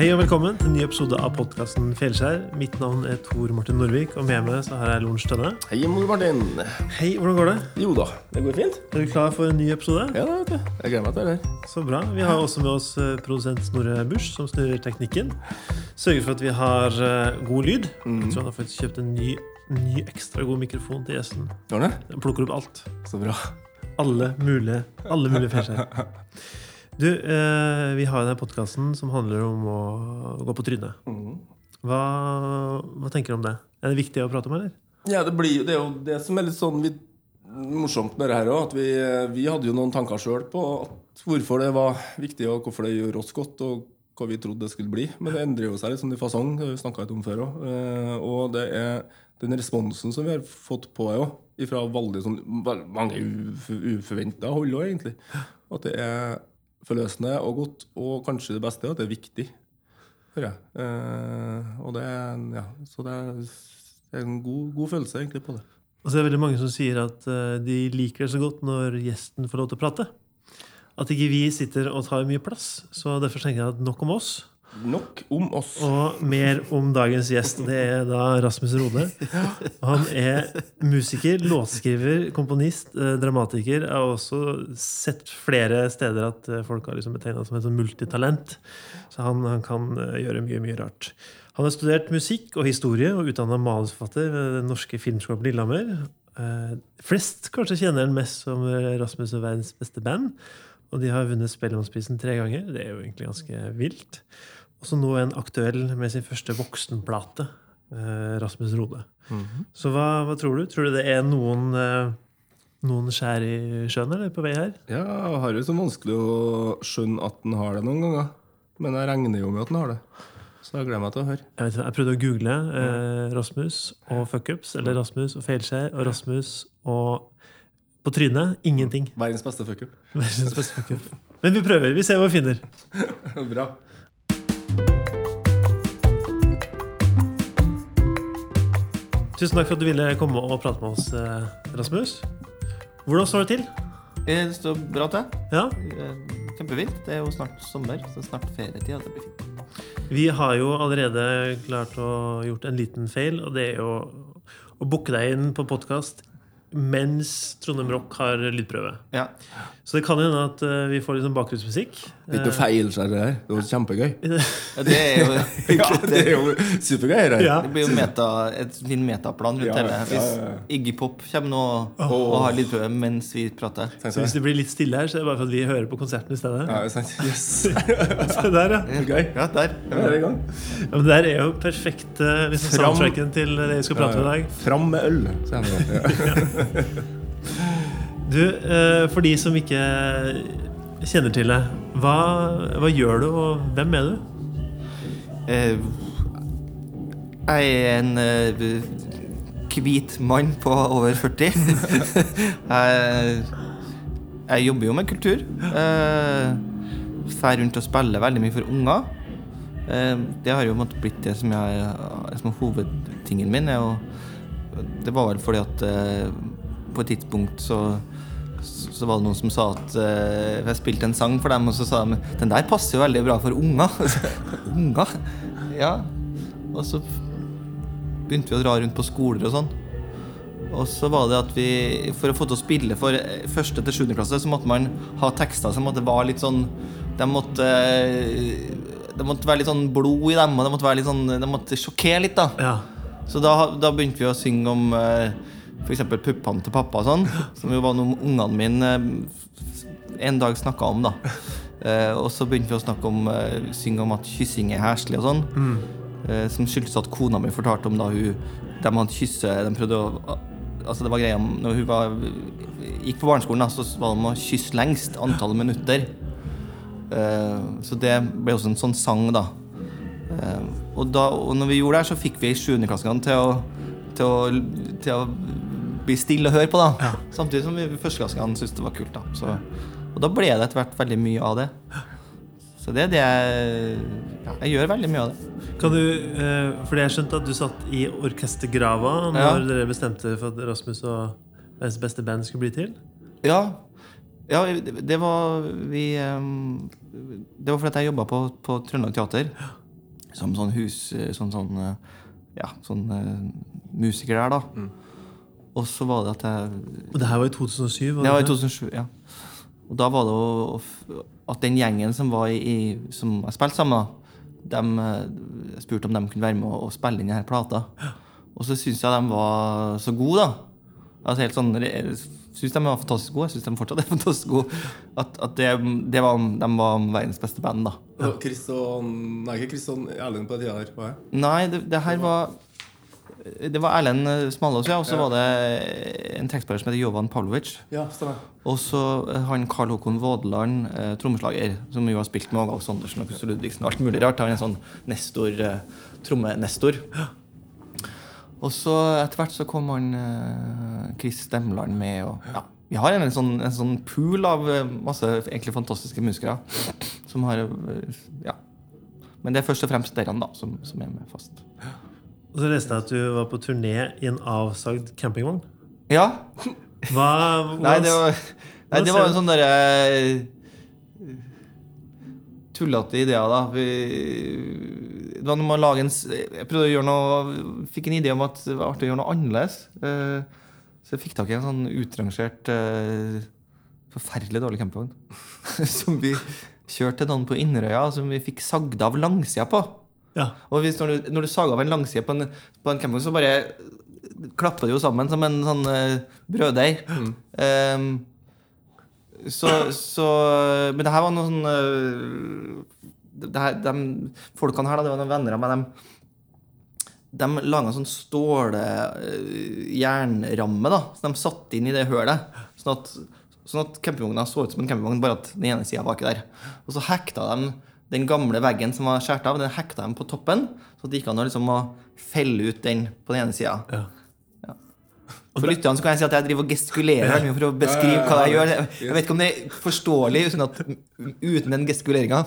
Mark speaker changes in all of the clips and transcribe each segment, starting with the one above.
Speaker 1: Hei og velkommen til en ny episode av podkasten Fjellskjær. Mitt navn er Tor Martin Norvik, og med meg så har jeg Lorentz Tønne.
Speaker 2: Hei, mor Martin.
Speaker 1: Hei, hvordan går det?
Speaker 2: Jo da, det går fint.
Speaker 1: Er du klar for en ny episode?
Speaker 2: Ja, det vet du. Jeg gleder meg til det.
Speaker 1: Så bra. Vi har også med oss eh, produsent Snorre Busch, som snurrer teknikken. Sørger for at vi har eh, god lyd. Jeg tror han har faktisk kjøpt en ny, ny ekstra god mikrofon til gjesten.
Speaker 2: Gjør det?
Speaker 1: Den plukker opp alt.
Speaker 2: Så bra.
Speaker 1: Alle mulige, alle mulige Fjellskjær. Du, eh, vi har denne podkasten som handler om å gå på trynet.
Speaker 2: Mhm.
Speaker 1: Hva, hva tenker du om det? Er det viktig å prate om, eller?
Speaker 2: Ja, det, blir, det er jo det som er litt sånn vi, morsomt med det her òg. Vi, vi hadde jo noen tanker sjøl på hvorfor det var viktig, og hvorfor det gjør oss godt, og hva vi trodde det skulle bli. Men det endrer jo seg litt sånn i fasong. Det har vi snakka litt om før òg. Og det er den responsen som vi har fått på det òg, fra veldig sånn, mange uforventa hold òg, egentlig. At det er forløsende og godt, og kanskje det beste er at det er viktig. Hører jeg. Eh, og det er, ja, så det er, en god, god følelse egentlig på det.
Speaker 1: Og så er det veldig mange som sier at eh, de liker det så godt når gjesten får lov til å prate. At ikke vi sitter og tar mye plass. Så derfor tenker jeg at nok om oss.
Speaker 2: Nok om oss.
Speaker 1: Og mer om dagens gjest. Det er da Rasmus Rode. Han er musiker, låtskriver, komponist, eh, dramatiker. Jeg har også sett flere steder at eh, folk har liksom betegna som et multitalent. Så han, han kan eh, gjøre mye, mye rart. Han har studert musikk og historie og utdanna manusforfatter ved Den norske filmskolen på Lillehammer. Eh, flest kanskje kjenner han mest som Rasmus og verdens beste band. Og de har vunnet Spellemannsprisen tre ganger. Det er jo egentlig ganske vilt. Og så nå en aktuell med sin første voksenplate, eh, Rasmus Rode. Så hva, hva tror du? Tror du det er noen, eh, noen skjær i sjøen eller, på vei her?
Speaker 2: Ja, jeg har jo så vanskelig å skjønne at den har det noen ganger. Men jeg regner jo med at den har det. Så jeg gleder meg til å høre.
Speaker 1: Jeg, vet, jeg prøvde å google eh, Rasmus og fuckups, eller Rasmus og feilskjær, og Rasmus og på trynet ingenting.
Speaker 2: Verdens beste fuckup.
Speaker 1: Verdens beste fuckup. Men vi prøver. Vi ser hva vi finner.
Speaker 2: Bra.
Speaker 1: Tusen takk for at du ville komme og prate med oss, eh, Rasmus. Hvordan står det til?
Speaker 3: Eh, Det står bra til.
Speaker 1: Ja,
Speaker 3: Eh, Kjempevilt. Det er jo snart sommer, så snart ferietid. Det blir fint.
Speaker 1: Vi har jo allerede klart å gjort en liten feil, og det er jo å booke deg inn på podkast mens Trondheim Rock har lydprøve.
Speaker 3: Ja.
Speaker 1: Så det kan hende at uh, vi får litt sånn bakgrunnsmusikk.
Speaker 2: Litt er ikke noe feil det her. Det var kjempegøy.
Speaker 3: Ja, Det er jo
Speaker 2: Ja, det er jo supergøy. det.
Speaker 1: Ja.
Speaker 3: Det blir jo meta, et fin metaplan rundt hele.
Speaker 2: ja,
Speaker 3: Hvis. Iggy Pop kommer nå og har lydprøve mens vi prater.
Speaker 1: Så hvis det blir litt stille her, så er det bare for at vi hører på konserten i stedet.
Speaker 2: Ja, det er sant. Yes.
Speaker 1: så der, ja.
Speaker 2: Gøy.
Speaker 3: Ja, der.
Speaker 2: Ja, er gang.
Speaker 1: ja men der er jo perfekt eh, liksom soundtracken til det vi skal prate om i dag.
Speaker 2: Fram med øl, sier han.
Speaker 1: Du, eh, for de som ikke kjenner til deg, hva, hva gjør du, og hvem er du?
Speaker 3: Eh, Jeg er en eh, hvit mann på over 40. jeg, jeg jobber jo med kultur. Drar rundt og spiller veldig mye for unger. Det har jo blitt det som, jeg, som er hovedtingen min. det var vel fordi at på et tidspunkt så så var det noen som sa at eh, jeg spilte en sang for dem, og så sa de den der passer jo veldig bra for unger. unger? Ja. Og så begynte vi å dra rundt på skoler og sånn. Og så var det at vi, for å få til å spille for eh, første til sjuende klasse, så måtte man ha tekster som måtte være litt sånn De måtte Det måtte være litt sånn blod i dem, og det måtte være litt sånn De måtte sjokkere litt, da.
Speaker 1: Ja.
Speaker 3: Så da, da begynte vi å synge om eh, f.eks. puppene til pappa og sånn, som jo var noe ungene mine eh, en dag snakka om, da. Eh, og så begynte vi å snakke om eh, synge om at kyssing er heslig og sånn. Eh, som skyldtes at kona mi fortalte om da hun De hadde kysse De prøvde å Altså det var greia Når hun var, gikk på barneskolen, da, så var det om å kysse lengst antall minutter. Så det ble også en sånn sang, da. Og, da, og når vi gjorde det her, så fikk vi sjuendeklassingene til, å- til, å- til å bli stille og høre på. da Samtidig som vi førsteklassingene syntes det var kult. da så, Og da ble det etter hvert veldig mye av det. Så det er det jeg ja, Jeg gjør veldig mye av det.
Speaker 1: Kan du, eh, fordi jeg skjønte at du satt i orkestergrava når
Speaker 3: Ja.
Speaker 1: dere bestemte for at Rasmus og verdens beste band skulle bli til?
Speaker 3: Ja, ja det var vi ehm, Det var fordi jeg jobba på, på Trøndelag Teater. som sånn hus... Sånn, sånn eh, Ja, sånn eh, musiker der, da. Og så var det at jeg
Speaker 1: Og det her var i 2007? Var
Speaker 3: Det var i 2007, ja. Og da var det å at den gjengen som var i, som jeg spilte sammen med, dem, eh, jeg spurte om de kunne være med å spille inn denne plata. Og så syns jeg de var så gode, da. Altså helt sånn, Jeg syns de var fantastisk gode. Jeg syns de fortsatt er fantastisk gode. At, at det, det var, de var verdens beste band, da.
Speaker 2: Og Chris Nei, ikke Kristian og Erlend på den tida her. Er det?
Speaker 3: Nei, det, det her var Det var Erlend eh, Smalås, ja. Og så var det en tekstspiller som heter Jovan Pavlovic.
Speaker 2: Ja.
Speaker 3: Og så eh, han Karl Håkon Vådeland, eh, trommeslager, som jo har spilt med Åge Sondersen og Christer Ludvigsen alt mulig rart. Han er en sånn Nestor, eh, trommenestor. Og så etter hvert så kom han eh, Chris Stemland med, og ja. Vi har en sånn, en sånn pool av eh, masse egentlig fantastiske musikere som har eh, Ja. Men det er først og fremst dere da, som, som er med fast.
Speaker 1: Og så leste jeg at du var på turné i en avsagd campingvogn.
Speaker 3: Ja,
Speaker 1: Hva,
Speaker 3: Nei, det var, nei, det var en sånn derre Tullete ideer, da. Vi, det var når man lager en Jeg prøvde å gjøre noe Fikk en idé om at det var artig å gjøre noe annerledes. Eh, Så jeg fikk tak i en sånn utrangert eh, Forferdelig dårlig campingvogn. Som vi kjørte til noen på Inderøya, som vi fikk sagd av langsida på.
Speaker 1: Ja.
Speaker 3: Og hvis, når, du, når du sager av en langside på en, på en campingvogn, så bare klapper det jo sammen som en sånn uh, brøddeig. Ehm, så, så Men det her var noe sånn uh, her, de folkene her, da, det var noen venner av meg, de, de laga sånn ståljernramme uh, jernramme da, som de satte inn i det hølet. Sånn at, sånn at campingvogna så ut som en campingvogn, bare at den ene sida var ikke der. Og så hekta de den gamle veggen som var skåret av, den hekta de på toppen, så det gikk an å liksom felle ut den på den ene sida.
Speaker 1: Ja.
Speaker 3: For lytterne så kan jeg si at jeg driver og gestikulerer for å beskrive hva jeg gjør. Jeg vet ikke om det er forståelig uten, at, uten den gestikuleringa,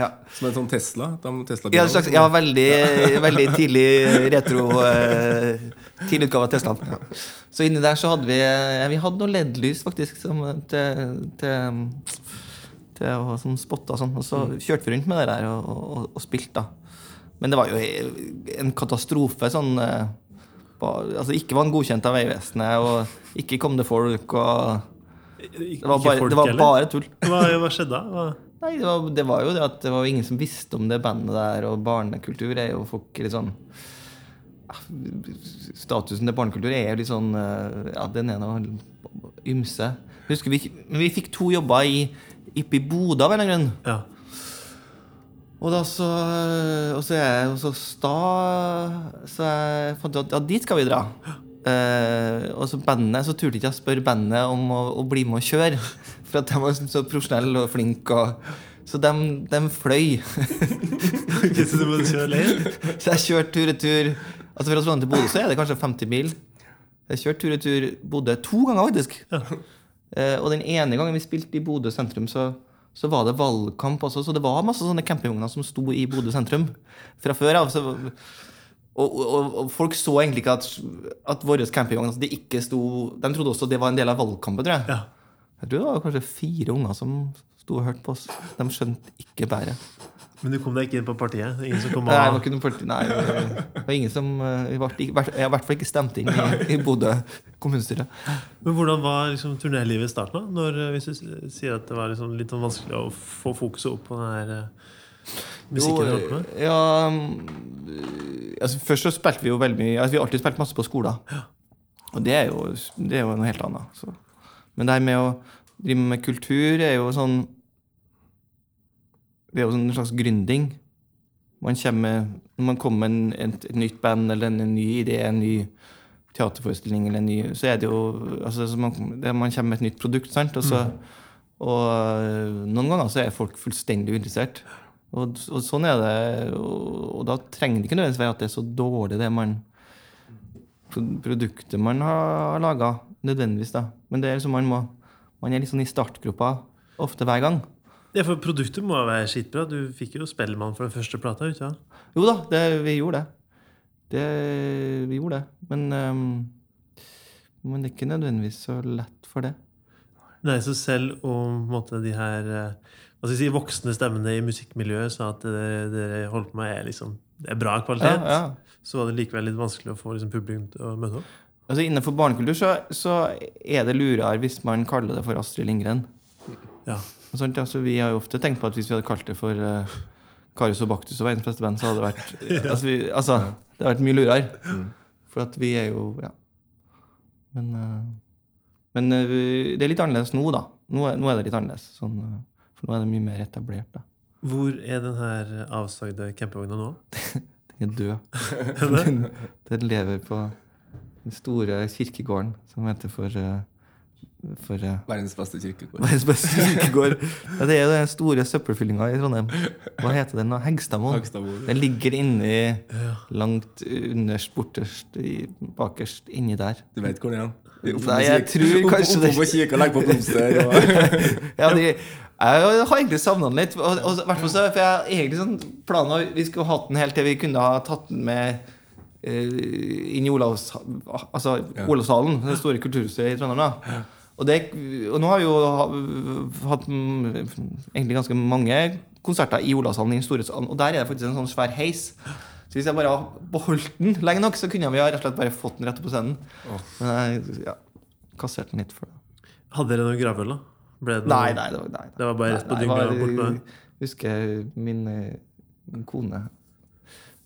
Speaker 3: ja.
Speaker 2: Som en sånn Tesla? Tesla
Speaker 3: Ja, slags, ja veldig, veldig tidlig retro eh, Tidlig utgave av Teslaen. Ja. Så inni der så hadde vi ja, Vi hadde noe LED-lys, faktisk, som, til, til, til å sånn spotte og sånn. Og så kjørte vi rundt med det der og, og, og spilte, da. Men det var jo en katastrofe sånn eh, Altså ikke var han godkjent av Vegvesenet, og ikke kom det folk, og Det var bare, det var bare tull.
Speaker 1: Hva, hva skjedde da?
Speaker 3: Nei, det var, det var jo det at det var ingen som visste om det bandet der, og barnekultur er jo folk litt sånn Statusen til barnekultur er jo litt sånn eh, Ja, den er nå ymse. Husker vi, men vi fikk to jobber i, oppe i Bodø av en eller annen grunn.
Speaker 1: Ja.
Speaker 3: Og da så Og så er jeg så sta Så jeg fant ut at ja, dit skal vi dra. Eh, og så bandet Så turte ikke jeg spørre bandet om å, å bli med og kjøre. For at de var så profesjonelle og flinke. Og, så de, de fløy.
Speaker 1: Ok, så du måtte kjøre alene?
Speaker 3: Så jeg kjørte tur-retur Altså Fra Trondheim til Bodø så er det kanskje 50 mil. Jeg kjørte tur-retur Bodø to ganger, faktisk. Eh, og den ene gangen vi spilte i Bodø sentrum, så, så var det valgkamp også. Så det var masse sånne campingvogner som sto i Bodø sentrum fra før av. Så, og, og, og folk så egentlig ikke at, at vår campingvogn altså, ikke sto De trodde også det var en del av valgkampen, tror jeg.
Speaker 1: Ja.
Speaker 3: Jeg tror det var kanskje fire unger som sto og hørte på oss. De skjønte ikke bæret.
Speaker 1: Men du kom deg ikke inn på partiet? Ingen som kom
Speaker 3: Nei, det var ikke parti. Nei, det var ingen som eh, Jeg i hvert fall ikke stemt inn i, i Bodø kommunestyre.
Speaker 1: Men hvordan var liksom turnélivet i starten? da? Når, eh, hvis du sier at det var liksom litt sånn vanskelig å få fokuset opp på den her eh, musikken du holdt på med?
Speaker 3: ja, mm, altså Først så spilte vi jo veldig mye altså Vi har alltid spilt masse på skoler. Og det er jo, det er jo noe helt annet. Så. Men det her med å drive med kultur er jo sånn Det er jo en slags gründing. Man kommer, når man kommer med en, et, et nytt band eller en, en ny idé, en ny teaterforestilling, eller en ny, så er det jo altså, så man, det, man kommer med et nytt produkt. sant? Og, så, og øh, noen ganger så er folk fullstendig uinteressert. Og, og sånn er det. Og, og da trenger det ikke nødvendigvis være at det er så dårlig, det man produktet man har laga. Nødvendigvis, da. Men det er liksom man må Man er sånn i startgropa ofte hver gang.
Speaker 1: Ja, for produktet må være skitbra. Du fikk jo Spellemann for den første plata. ikke?
Speaker 3: Jo da, det, vi gjorde det. det. Vi gjorde det. Men, um, men det er ikke nødvendigvis så lett for det.
Speaker 1: Nei, så selv om de her eh, skal si, voksne stemmene i musikkmiljøet sa at det dere holdt på med, er, liksom, det er bra
Speaker 3: Ja,
Speaker 1: kvalitet,
Speaker 3: ja.
Speaker 1: så var det likevel litt vanskelig å få liksom, publikum til å møte opp.
Speaker 3: Altså Innenfor barnekultur så, så er det lurere hvis man kaller det for Astrid Lindgren.
Speaker 1: Ja.
Speaker 3: Og sånt, altså, vi har jo ofte tenkt på at hvis vi hadde kalt det for uh, Karius og Baktus og verdens beste band, så hadde det vært altså, vi, altså, det hadde vært mye lurere. For at vi er jo Ja. Men, uh, men uh, det er litt annerledes nå, da. Nå er, nå er det litt annerledes. Sånn, eh, for nå er det mye mer etablert. da.
Speaker 1: Hvor er den her avsagde campingvogna nå?
Speaker 3: Den er død. Den, den lever på den store kirkegården som heter for, eh, for eh,
Speaker 2: Verdens beste kirkegård.
Speaker 3: Verdens beste kirkegård. Ja, det er jo den store søppelfyllinga i Trondheim. Hva heter den? Hegstadmoen.
Speaker 2: Hagstadmoen.
Speaker 3: Den ligger inni langt underst, borterst, bakerst inni der.
Speaker 2: Du vet hvor det er?
Speaker 3: Nei, jeg tror kanskje
Speaker 2: oppå
Speaker 3: det-
Speaker 2: på kirka, og legge på blomster. Og...
Speaker 3: Ja, de, jeg har egentlig savna den litt. Og, og, hvert fall så, for jeg egentlig sånn planen om- Vi skulle hatt den helt til vi kunne ha tatt den med uh, inn i Olavs, altså,
Speaker 2: Ja.
Speaker 3: Olavshallen, det store kulturhuset i Trondheim. da og, det, og nå har vi jo hatt egentlig ganske mange konserter i Olavshallen, i den store salen, og der er det faktisk en sånn svær heis. Så hvis jeg bare beholdt den lenge nok, så kunne vi rett og slett bare fått den rett på scenen. Men jeg ja, kasserte den litt for det.
Speaker 1: Hadde dere noe gravøl, da? Ble det noe-
Speaker 3: Nei, nei, det var, nei, nei.
Speaker 1: Det var bare rett på dynga det?
Speaker 3: Husker min, eh, min kone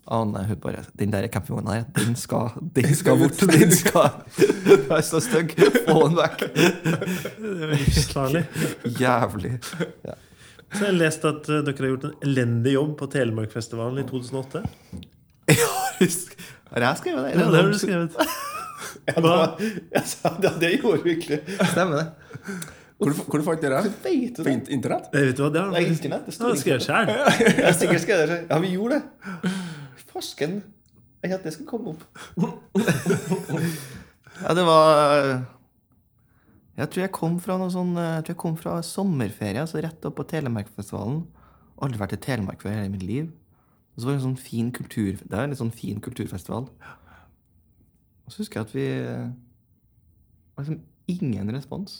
Speaker 3: Ane, hun bare Den der campingvogna her, den skal, den skal bort. Den skal Den er så stygg. Få den vekk.
Speaker 1: Det er livsfarlig.
Speaker 3: Jævlig.
Speaker 1: Så jeg har lest at eh, dere har gjort en elendig jobb på Telemarkfestivalen i 2008.
Speaker 3: Ja, Har jeg skrevet det?
Speaker 1: Ja, det har du skrevet.
Speaker 3: Ja, så- ja, det gjorde vi virkelig. Stemmer det.
Speaker 2: Hvor, hvor fant dere det? På internett?
Speaker 1: Jeg vet hva, det har
Speaker 3: Nei, internett. Det
Speaker 1: Ja, det skrev jeg sjøl.
Speaker 3: Skrevet det. Ja, vi gjorde det. Farsken. Jeg at det skulle komme opp. Ja, det var Jeg tror jeg kom fra noe sånn Jeg tror jeg kom fra sommerferie, altså rett opp på Telemarkfestivalen. Aldri vært i Telemark før i hele mitt liv. Og så var det en sånn fin kultur Det er en litt sånn fin kulturfestival. Og så husker jeg at vi det var liksom ingen respons.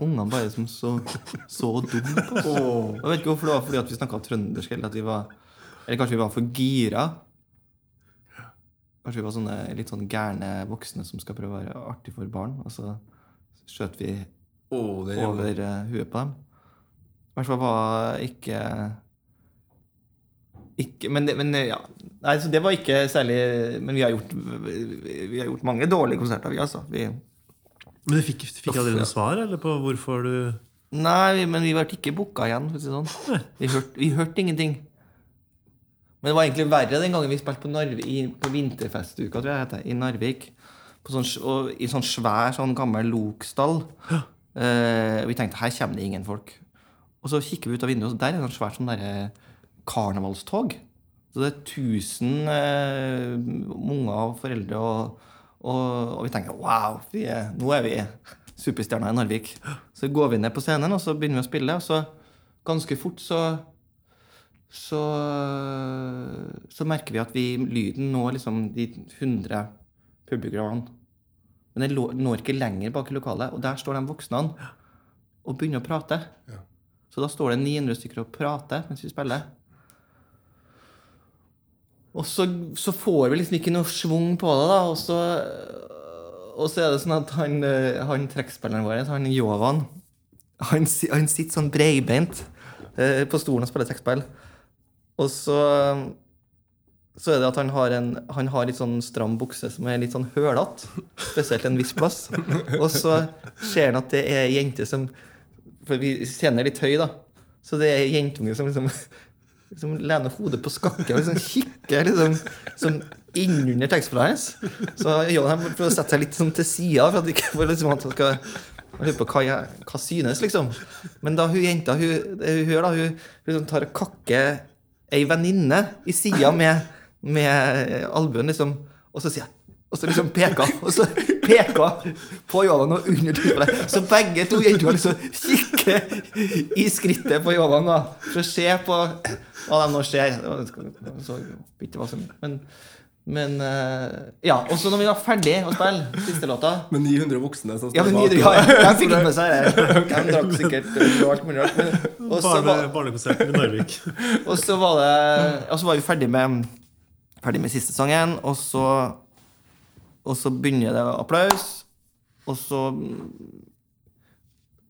Speaker 3: Ungene bare liksom så, så dumme på oss. Jeg vet ikke hvorfor det var fordi at vi snakka trøndersk, eller at vi var Eller kanskje vi var for gira. Kanskje vi var sånne litt sånn gærne voksne som skal prøve å være artig for barn, og så skjøt vi
Speaker 2: Oh, er
Speaker 3: over eh, huet på dem. I hvert fall var ikke ikke, men, det, men eh, ja Nei, så det var ikke særlig Men vi har gjort, vi har gjort mange dårlige konserter, vi, altså. Vi,
Speaker 1: Men du fikk, fikk aldri noe svar eller på hvorfor du
Speaker 3: Nei, vi- men vi ble ikke booka igjen. For å si det sånn. Vi hørte, vi hørte ingenting. Men det var egentlig verre den gangen vi spilte på, Narvi, i, på vinterfestuka tror jeg heter, i Narvik. Sånn, og, I sånn svær sånn gammel lokstall. Eh, vi tenkte her kommer det ingen folk. Og så kikker vi ut av vinduet, og der er det sånn svært sånn der, karnevalstog. Så det er 1000 eh, unger og foreldre, og, og, og vi tenker wow, vi er, nå er vi superstjerner i Narvik. Så går vi ned på scenen, og så begynner vi å spille, og så ganske fort så så, så merker vi at vi, lyden når liksom de 100 publikummerne. Men den når ikke lenger bak i lokalet, og der står de voksne og begynner å prate. Så da står det 900 stykker og prater mens vi spiller. Og så, så får vi liksom ikke noe schwung på det, da. Og så, og så er det sånn at han, han trekkspilleren vår, han Jovan, han, han sitter sånn breibeint eh, på stolen og spiller trekkspill. Og så så er det at han har, en, han har litt sånn stram bukse som er litt sånn hølete. Spesielt en viss plass. Og så ser han at det er ei jente som For vi scenen er litt høy, da. Så det er jentunge som liksom liksom lener hodet på skakke og liksom kikker liksom, sånn innunder tekstbladet hans. Så Johan prøver å sette seg litt sånn til sida for at ikke liksom skal lurer på hva, hva synes, liksom. Men da hun jenta hun, hun gjør, da, hun liksom tar og kakker ei venninne i sida med, med albuen, liksom. Og så sier jeg og så liksom peker Og så peker på Jovan og under tilfellet. Så begge to jentene liksom kikker i skrittet på Jovan da, for å se på hva de nå ser. så men, Men eh, Ja, og så når vi var ferdig å spille siste låta
Speaker 2: Med 900 voksne som
Speaker 3: Ja, men
Speaker 2: 900,
Speaker 3: de, ja, de fikk ikke med seg det. De drakk sikkert og alt mulig rart. var,
Speaker 1: barnekonserten i Narvik.
Speaker 3: og så var det Og så var vi ferdig med Ferdig med siste sangen, og så Og så begynner det applaus, og så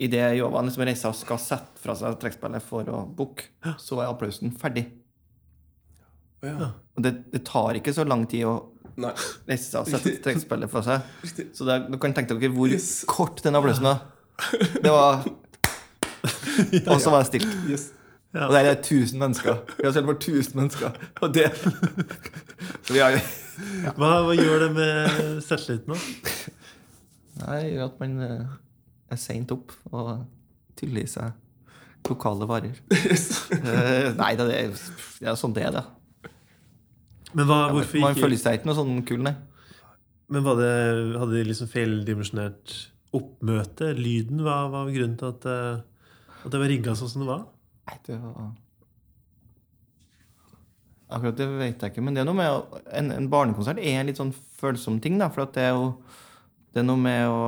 Speaker 3: Idet Jovan liksom reiser seg og skal sette fra seg trekkspillet for å booke, så er applausen ferdig.
Speaker 2: Ja.
Speaker 3: Og det, det tar ikke så lang tid å
Speaker 2: Nei.
Speaker 3: reise seg og sette trekkspillet for seg. Så det, du kan tenke dere hvor
Speaker 2: Yes.
Speaker 3: kort den applausen var. Det var Og så var det stilt.
Speaker 2: Yes.
Speaker 1: Ja.
Speaker 3: Og der er 1000 mennesker. Vi har spilt for 1000 mennesker. Og det Så vi har
Speaker 1: Hva, hva gjør det med selvtilliten, da?
Speaker 3: Nei, gjør at man eh, er seint opp og tyller i seg lokale varer. Yes. Nei da, det er, det er sånn det er, det.
Speaker 1: Men hva, hvorfor
Speaker 3: Man
Speaker 1: ikke
Speaker 3: føler seg ikke noe sånn kul, nei.
Speaker 1: Men det, hadde de liksom feildimensjonert oppmøte? Lyden? Hva var grunnen til at, eh, at det var rigga sånn som det var?
Speaker 3: Nei, det var Akkurat det vet jeg ikke, men det er noe med en, en barnekonsert er en litt sånn følsom ting, da. For det er jo Det er noe med å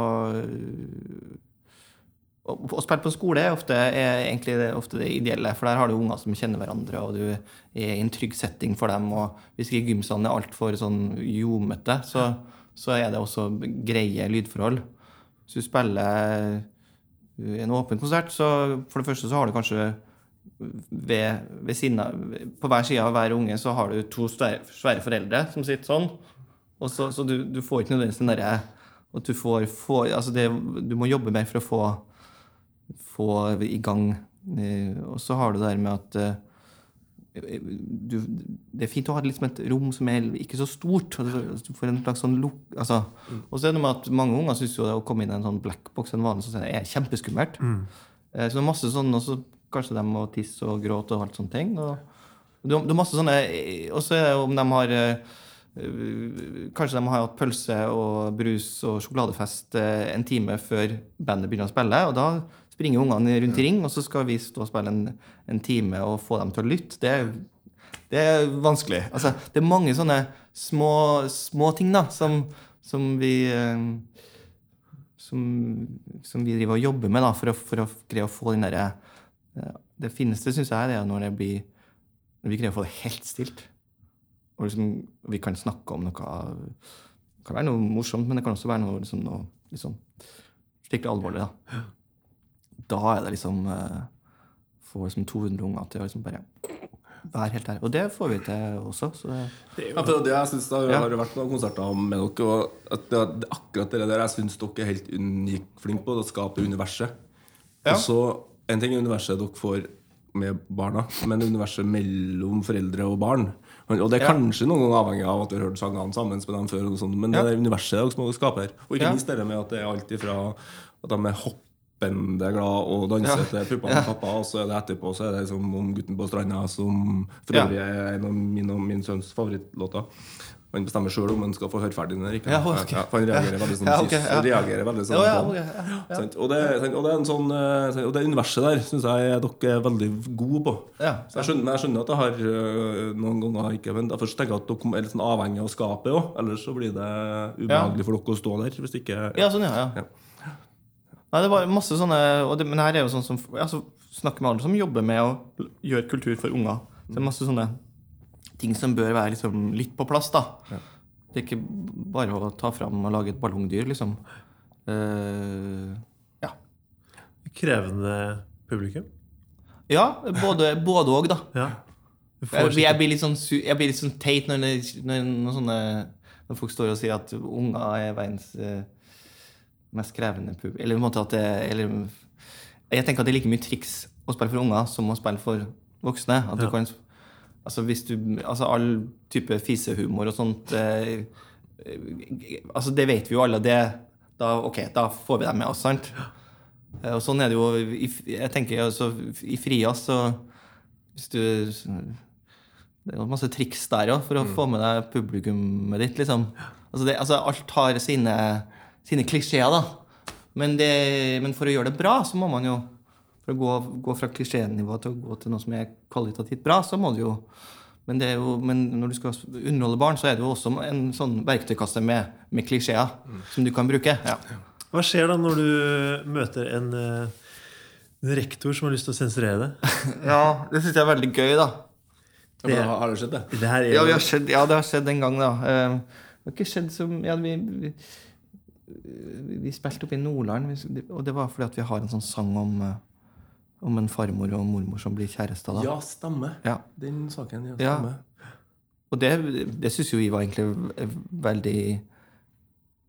Speaker 3: å, spille på skole er ofte, er egentlig det, ofte det ideelle, for der har du unger som kjenner hverandre, og du er i en trygg setting for dem. Og hvis ikke gymsalen er altfor sånn ljomete, så, så er det også greie lydforhold. Hvis du spiller en åpen konsert, så for det første så har du kanskje ved, ved siden På hver side av hver unge så har du to svære, svære foreldre som sitter sånn. Og så, så du, du får ikke nødvendigvis den derre altså det, Du må jobbe mer for å få, få i gang. Eh, Og så har du det der med at eh, du, det er fint å ha liksom et rom som er ikke så stort. Du får en slags sånn luk, altså. Og så er det noe med at mange unger syns jo det å komme inn i en sånn blackbox en vanlig, så er kjempeskummelt. Mm. Så det er masse sånn, og så kanskje de må tisse og gråte og alt sånne ting. Og det, er- masse sånne Og så er det om de har eh, eh, Kanskje de har hatt pølse og brus og sjokoladefest eh, en time før bandet begynner å spille. Og da springer ungene rundt i ring, og så skal vi stå og spille en, en time og få dem til å lytte. Det er, det er vanskelig. Altså, det er mange sånne små, små ting da, som, som vi eh, som, som vi driver og jobber med da, for, å, for å greie å få den derre eh, Det fineste, syns jeg, det er når det blir Når vi greier å få det helt stilt. Og liksom, vi kan snakke om noe Det kan være noe morsomt, men det kan også være noe, liksom, noe liksom, skikkelig alvorlig. Da. Da er det liksom eh, Få liksom 200 unger til å liksom bare være helt her. Og det får vi til også. Så det,
Speaker 2: Ja, det jeg synes
Speaker 3: Ja.
Speaker 2: har vært noen konserter med dere, og at det, det, akkurat det der jeg syns dere er helt unikt flinke på, å skape universet.
Speaker 3: Ja.
Speaker 2: Og så, En ting er universet dere får med barna, men universet mellom foreldre og barn. Og det er
Speaker 3: Ja.
Speaker 2: kanskje noen ganger avhengig av at du har hørt sangene sammen med dem før, og sånt, men
Speaker 3: Ja.
Speaker 2: det er universet dere skaper. skape her. Og ikke
Speaker 3: Ja.
Speaker 2: minst det med at det er alt ifra at de er hoppende glad og danser til puppene til pappa, og så er det etterpå så er det som om gutten på stranda, som for øvrig er en av min og min sønns favorittlåter. Han bestemmer sjøl om han skal få høre ferdig den eller ikke.
Speaker 3: Ja, ok.
Speaker 2: for han reagerer veldig sånn
Speaker 3: Ja,
Speaker 2: okay,
Speaker 3: ja.
Speaker 2: reagerer veldig sånn
Speaker 3: Ja, ja.
Speaker 2: Og, det, og det er en sånn eh, Og det universet der syns jeg dere er veldig gode på.
Speaker 3: Ja,
Speaker 2: Så jeg, skjønner, jeg skjønner at jeg har øh, noen ganger ikke Men jeg først tenker at dere er litt sånn avhengig av skapet òg. Ellers så blir det ubehagelig for dere å stå der. Hvis ikke
Speaker 3: Ja, sånn, ja. ja.
Speaker 2: Ja.
Speaker 3: Nei, det var masse sånne det, Men her er jo sånn som altså, Snakker med alle som jobber med å gjøre kultur for unger. Så det er masse sånne ting som bør være liksom litt på plass, da. Det er ikke bare å ta fram og lage et ballongdyr, liksom. Uh, ja.
Speaker 1: Krevende publikum?
Speaker 3: ja, både både og, da.
Speaker 1: Ja.
Speaker 3: Jeg, jeg, blir litt sånn, jeg blir litt sånn teit når, når, når, sånne, når folk står og sier at unger er verdens eh, mest krevende pub... Eller det eller, Jeg tenker at det er like mye triks å spille for unger som å spille for voksne. At du
Speaker 1: Ja.
Speaker 3: kan, altså hvis du, altså All type fisehumor og sånt eh, eh, altså Det vet vi jo alle. Det, da, ok, da får vi dem med oss, sant? Eh, Og sånn er det jo i, jeg tenker altså, I Frias så hvis du Det er masse triks der òg for å få med deg publikummet ditt. liksom. Altså, det, altså Alt har sine, sine klisjeer, da. Men, det, men for å gjøre det bra, så må man jo For å gå, gå fra klisjénivå til å gå til noe som er kvalitativt bra, så må du jo Men, det er jo, men når du skal underholde barn, så er det jo også en sånn verktøykasse med, med klisjeer som du kan bruke. Ja.
Speaker 1: Hva skjer da når du møter en, eh, en rektor som har lyst til å sensurere det?
Speaker 3: ja, det syns jeg er veldig gøy, da.
Speaker 2: Ja, men har det skjedd, det?
Speaker 1: Det her er
Speaker 3: Ja,
Speaker 1: jo
Speaker 3: vi har skjedd, ja, det har skjedd en gang, da. Eh, Det har ikke skjedd som ja, vi, vi, vi spilte oppe i Nordland, og det var fordi at vi har en sånn sang om, eh, om en farmor og mormor som blir kjærester.
Speaker 2: Ja, stemmer.
Speaker 3: Ja.
Speaker 2: Den saken. Ja,
Speaker 3: Ja. Og det, det syns jo vi var egentlig veldig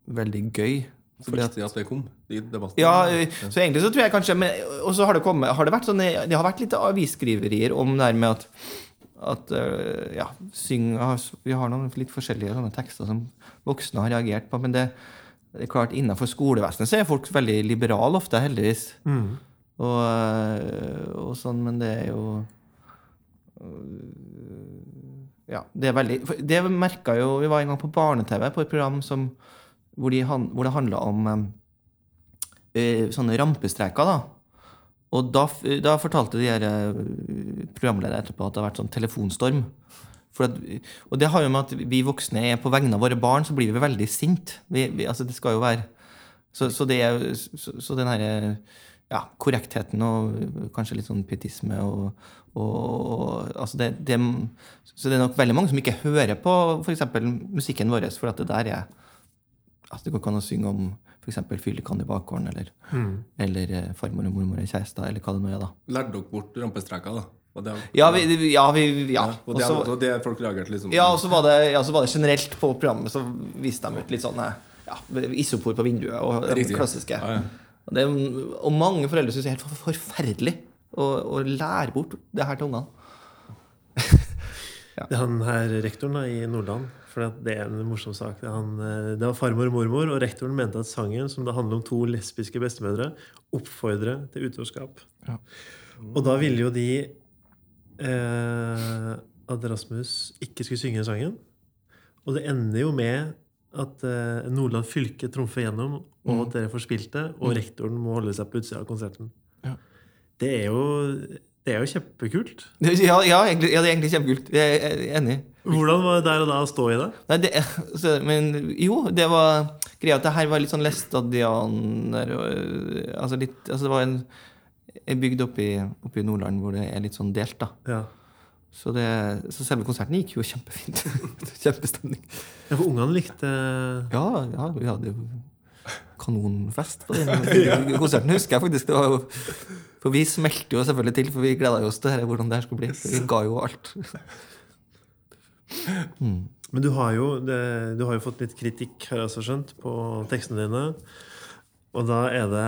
Speaker 3: Veldig gøy.
Speaker 2: Så viktig at det kom i debatten.
Speaker 3: Ja, eh, så egentlig så tror jeg kanskje Og så har det kommet har det, vært sånne, det har vært litt avisskriverier om det her med at at øh, ja, syng, Vi har noen litt forskjellige sånne tekster som voksne har reagert på. Men det, det er klart innenfor skolevesenet så er folk veldig liberale ofte, heldigvis.
Speaker 1: Mm.
Speaker 3: Og, øh, og sånn, men det er jo øh, Ja, det er veldig Det merka jo Vi var en gang på barne-TV på et program som, hvor, de, hvor det handla om eh, sånne rampestreker, da. Og da, da fortalte de her eh, programlederne etterpå at det har vært sånn telefonstorm. For at, og det har jo med at vi voksne er på vegne av våre barn, så blir vi veldig sint. Vi, vi, altså det skal jo være Så, så, det, er- så, så den herre ja, korrektheten og kanskje litt sånn pietisme og, og, og altså det, det, Så det er nok veldig mange som ikke hører på f.eks. musikken vår, for at det der er altså Det går ikke an å synge om f.eks. fyllekann i bakgården, eller, eller eh, farmor og mormor er kjærester, eller hva det nå er, da.
Speaker 2: Lærte dere bort rampestreker, da? Det,
Speaker 3: Ja, vi, ja, vi, ja.
Speaker 2: Og
Speaker 3: Og
Speaker 2: det,
Speaker 3: så-
Speaker 2: og det folk reagerte liksom
Speaker 3: ja, og så var, det, ja, var det generelt på programmet, så viste de ut litt sånn eh, ja, isopor på vinduet og det
Speaker 2: Riktig.
Speaker 3: klassiske.
Speaker 2: Ja, ja.
Speaker 3: Og, det, og mange foreldre syns det er helt forferdelig å, å lære bort det her til ungene.
Speaker 1: Det er han her rektoren da, i Nordland. For det er en morsom sak. Det, er han, eh, det var farmor og mormor, og rektoren mente at sangen, som det handler om to lesbiske bestemødre, oppfordrer til utroskap.
Speaker 3: Ja.
Speaker 1: Og da ville jo de eh, at Rasmus ikke skulle synge sangen. Og det ender jo med at eh, Nordland fylke trumfer gjennom, og at dere får spilt det, og rektoren må holde seg på utsida av konserten.
Speaker 3: Ja.
Speaker 1: Det er jo, det er jo kjempekult.
Speaker 3: Ja, ja, egentlig, ja, det er egentlig kjempekult. Jeg er enig.
Speaker 1: Hvordan var det der og da å stå i det?
Speaker 3: Nei, det, så, men jo, det var greia at det her var litt sånn læstadianer altså altså Det var en, en bygd oppe i, Nordland hvor det er litt sånn delt, da.
Speaker 1: Ja.
Speaker 3: Så, det, så selve konserten gikk jo kjempefint. Kjempestemning.
Speaker 1: Ja, for ungene likte
Speaker 3: Ja, ja, vi hadde jo kanonfest på den konserten, husker jeg faktisk. Det var jo, for vi smelte jo selvfølgelig til, for vi gleda oss til hvordan det her skulle bli. Vi ga jo alt.
Speaker 1: Men du har, jo, det, du har jo fått litt kritikk, har jeg også skjønt, på tekstene dine. Og da er det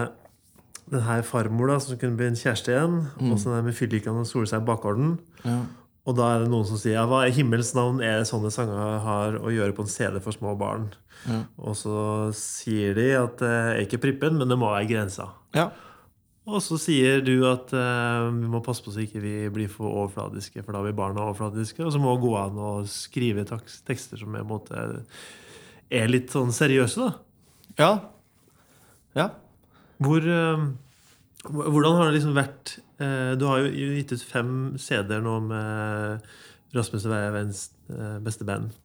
Speaker 1: den her farmor da, som kunne bli en kjæreste igjen. Og så der med fyllikene og sole seg i bakgården.
Speaker 3: Ja.
Speaker 1: Og da er det noen som sier ja, hva i himmels navn er det sånne sanger har å gjøre på en CD for små barn?
Speaker 3: Ja.
Speaker 1: Og så sier de at det er ikke prippen, men det må være grensa.
Speaker 3: Ja.
Speaker 1: Og så sier du at eh, vi må passe på så ikke vi blir for overfladiske, for da blir barna overfladiske. Og så må det gå an å skrive tekster som er, måte, er litt sånn seriøse, da.
Speaker 3: Ja. ja.
Speaker 1: Hvor, eh, hvordan har det liksom vært eh, Du har jo gitt ut fem CD-er nå med Rasmus og Veiens eh, beste band.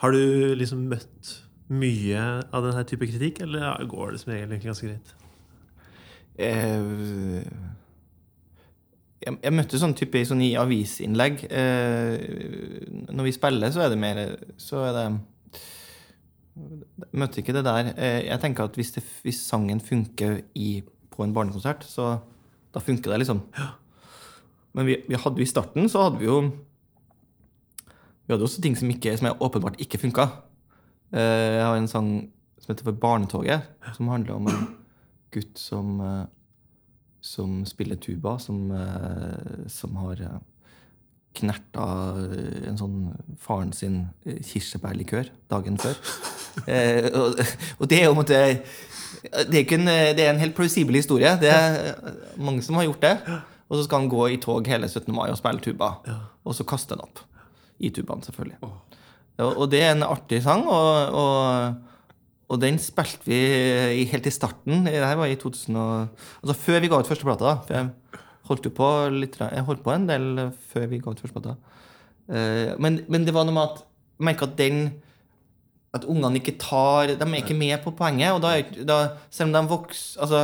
Speaker 1: Har du liksom møtt mye av denne type kritikk, eller går det som regel egentlig ganske greit?
Speaker 3: Jeg, møtte sånn type sånn i avisinnlegg. Når vi spiller, så er det mer Så er det møtte ikke det der. Eh, Jeg tenker at hvis, det, hvis sangen funker i, på en barnekonsert, så da funker det, liksom. Men vi, vi hadde jo i starten så hadde vi jo Vi hadde også ting som, ikke, som åpenbart ikke funka. Eh, Jeg har en sang som heter For barnetoget, som handler om en gutt som, eh, som spiller tuba, som, som har knerta en sånn faren sin kirsebærlikør dagen før. Eh, og, og det er jo måte det er, en, det er en helt plausibel historie. Det er mange som har gjort det. Og så skal han gå i tog hele 17. mai og spille tuba. Og så kaste den opp. I tubaen, selvfølgelig. Og, og det er en artig sang, og, og, og den spilte vi helt i starten. Det her var i 2000 og, Altså før vi ga ut første plata. da. For jeg holdt jo på litt, jeg holdt på en del før vi ga ut første plata. Eh, men, men det var noe med at jeg merker at den At ungene ikke tar De er ikke med på poenget. Og da, da selv om de vokser altså,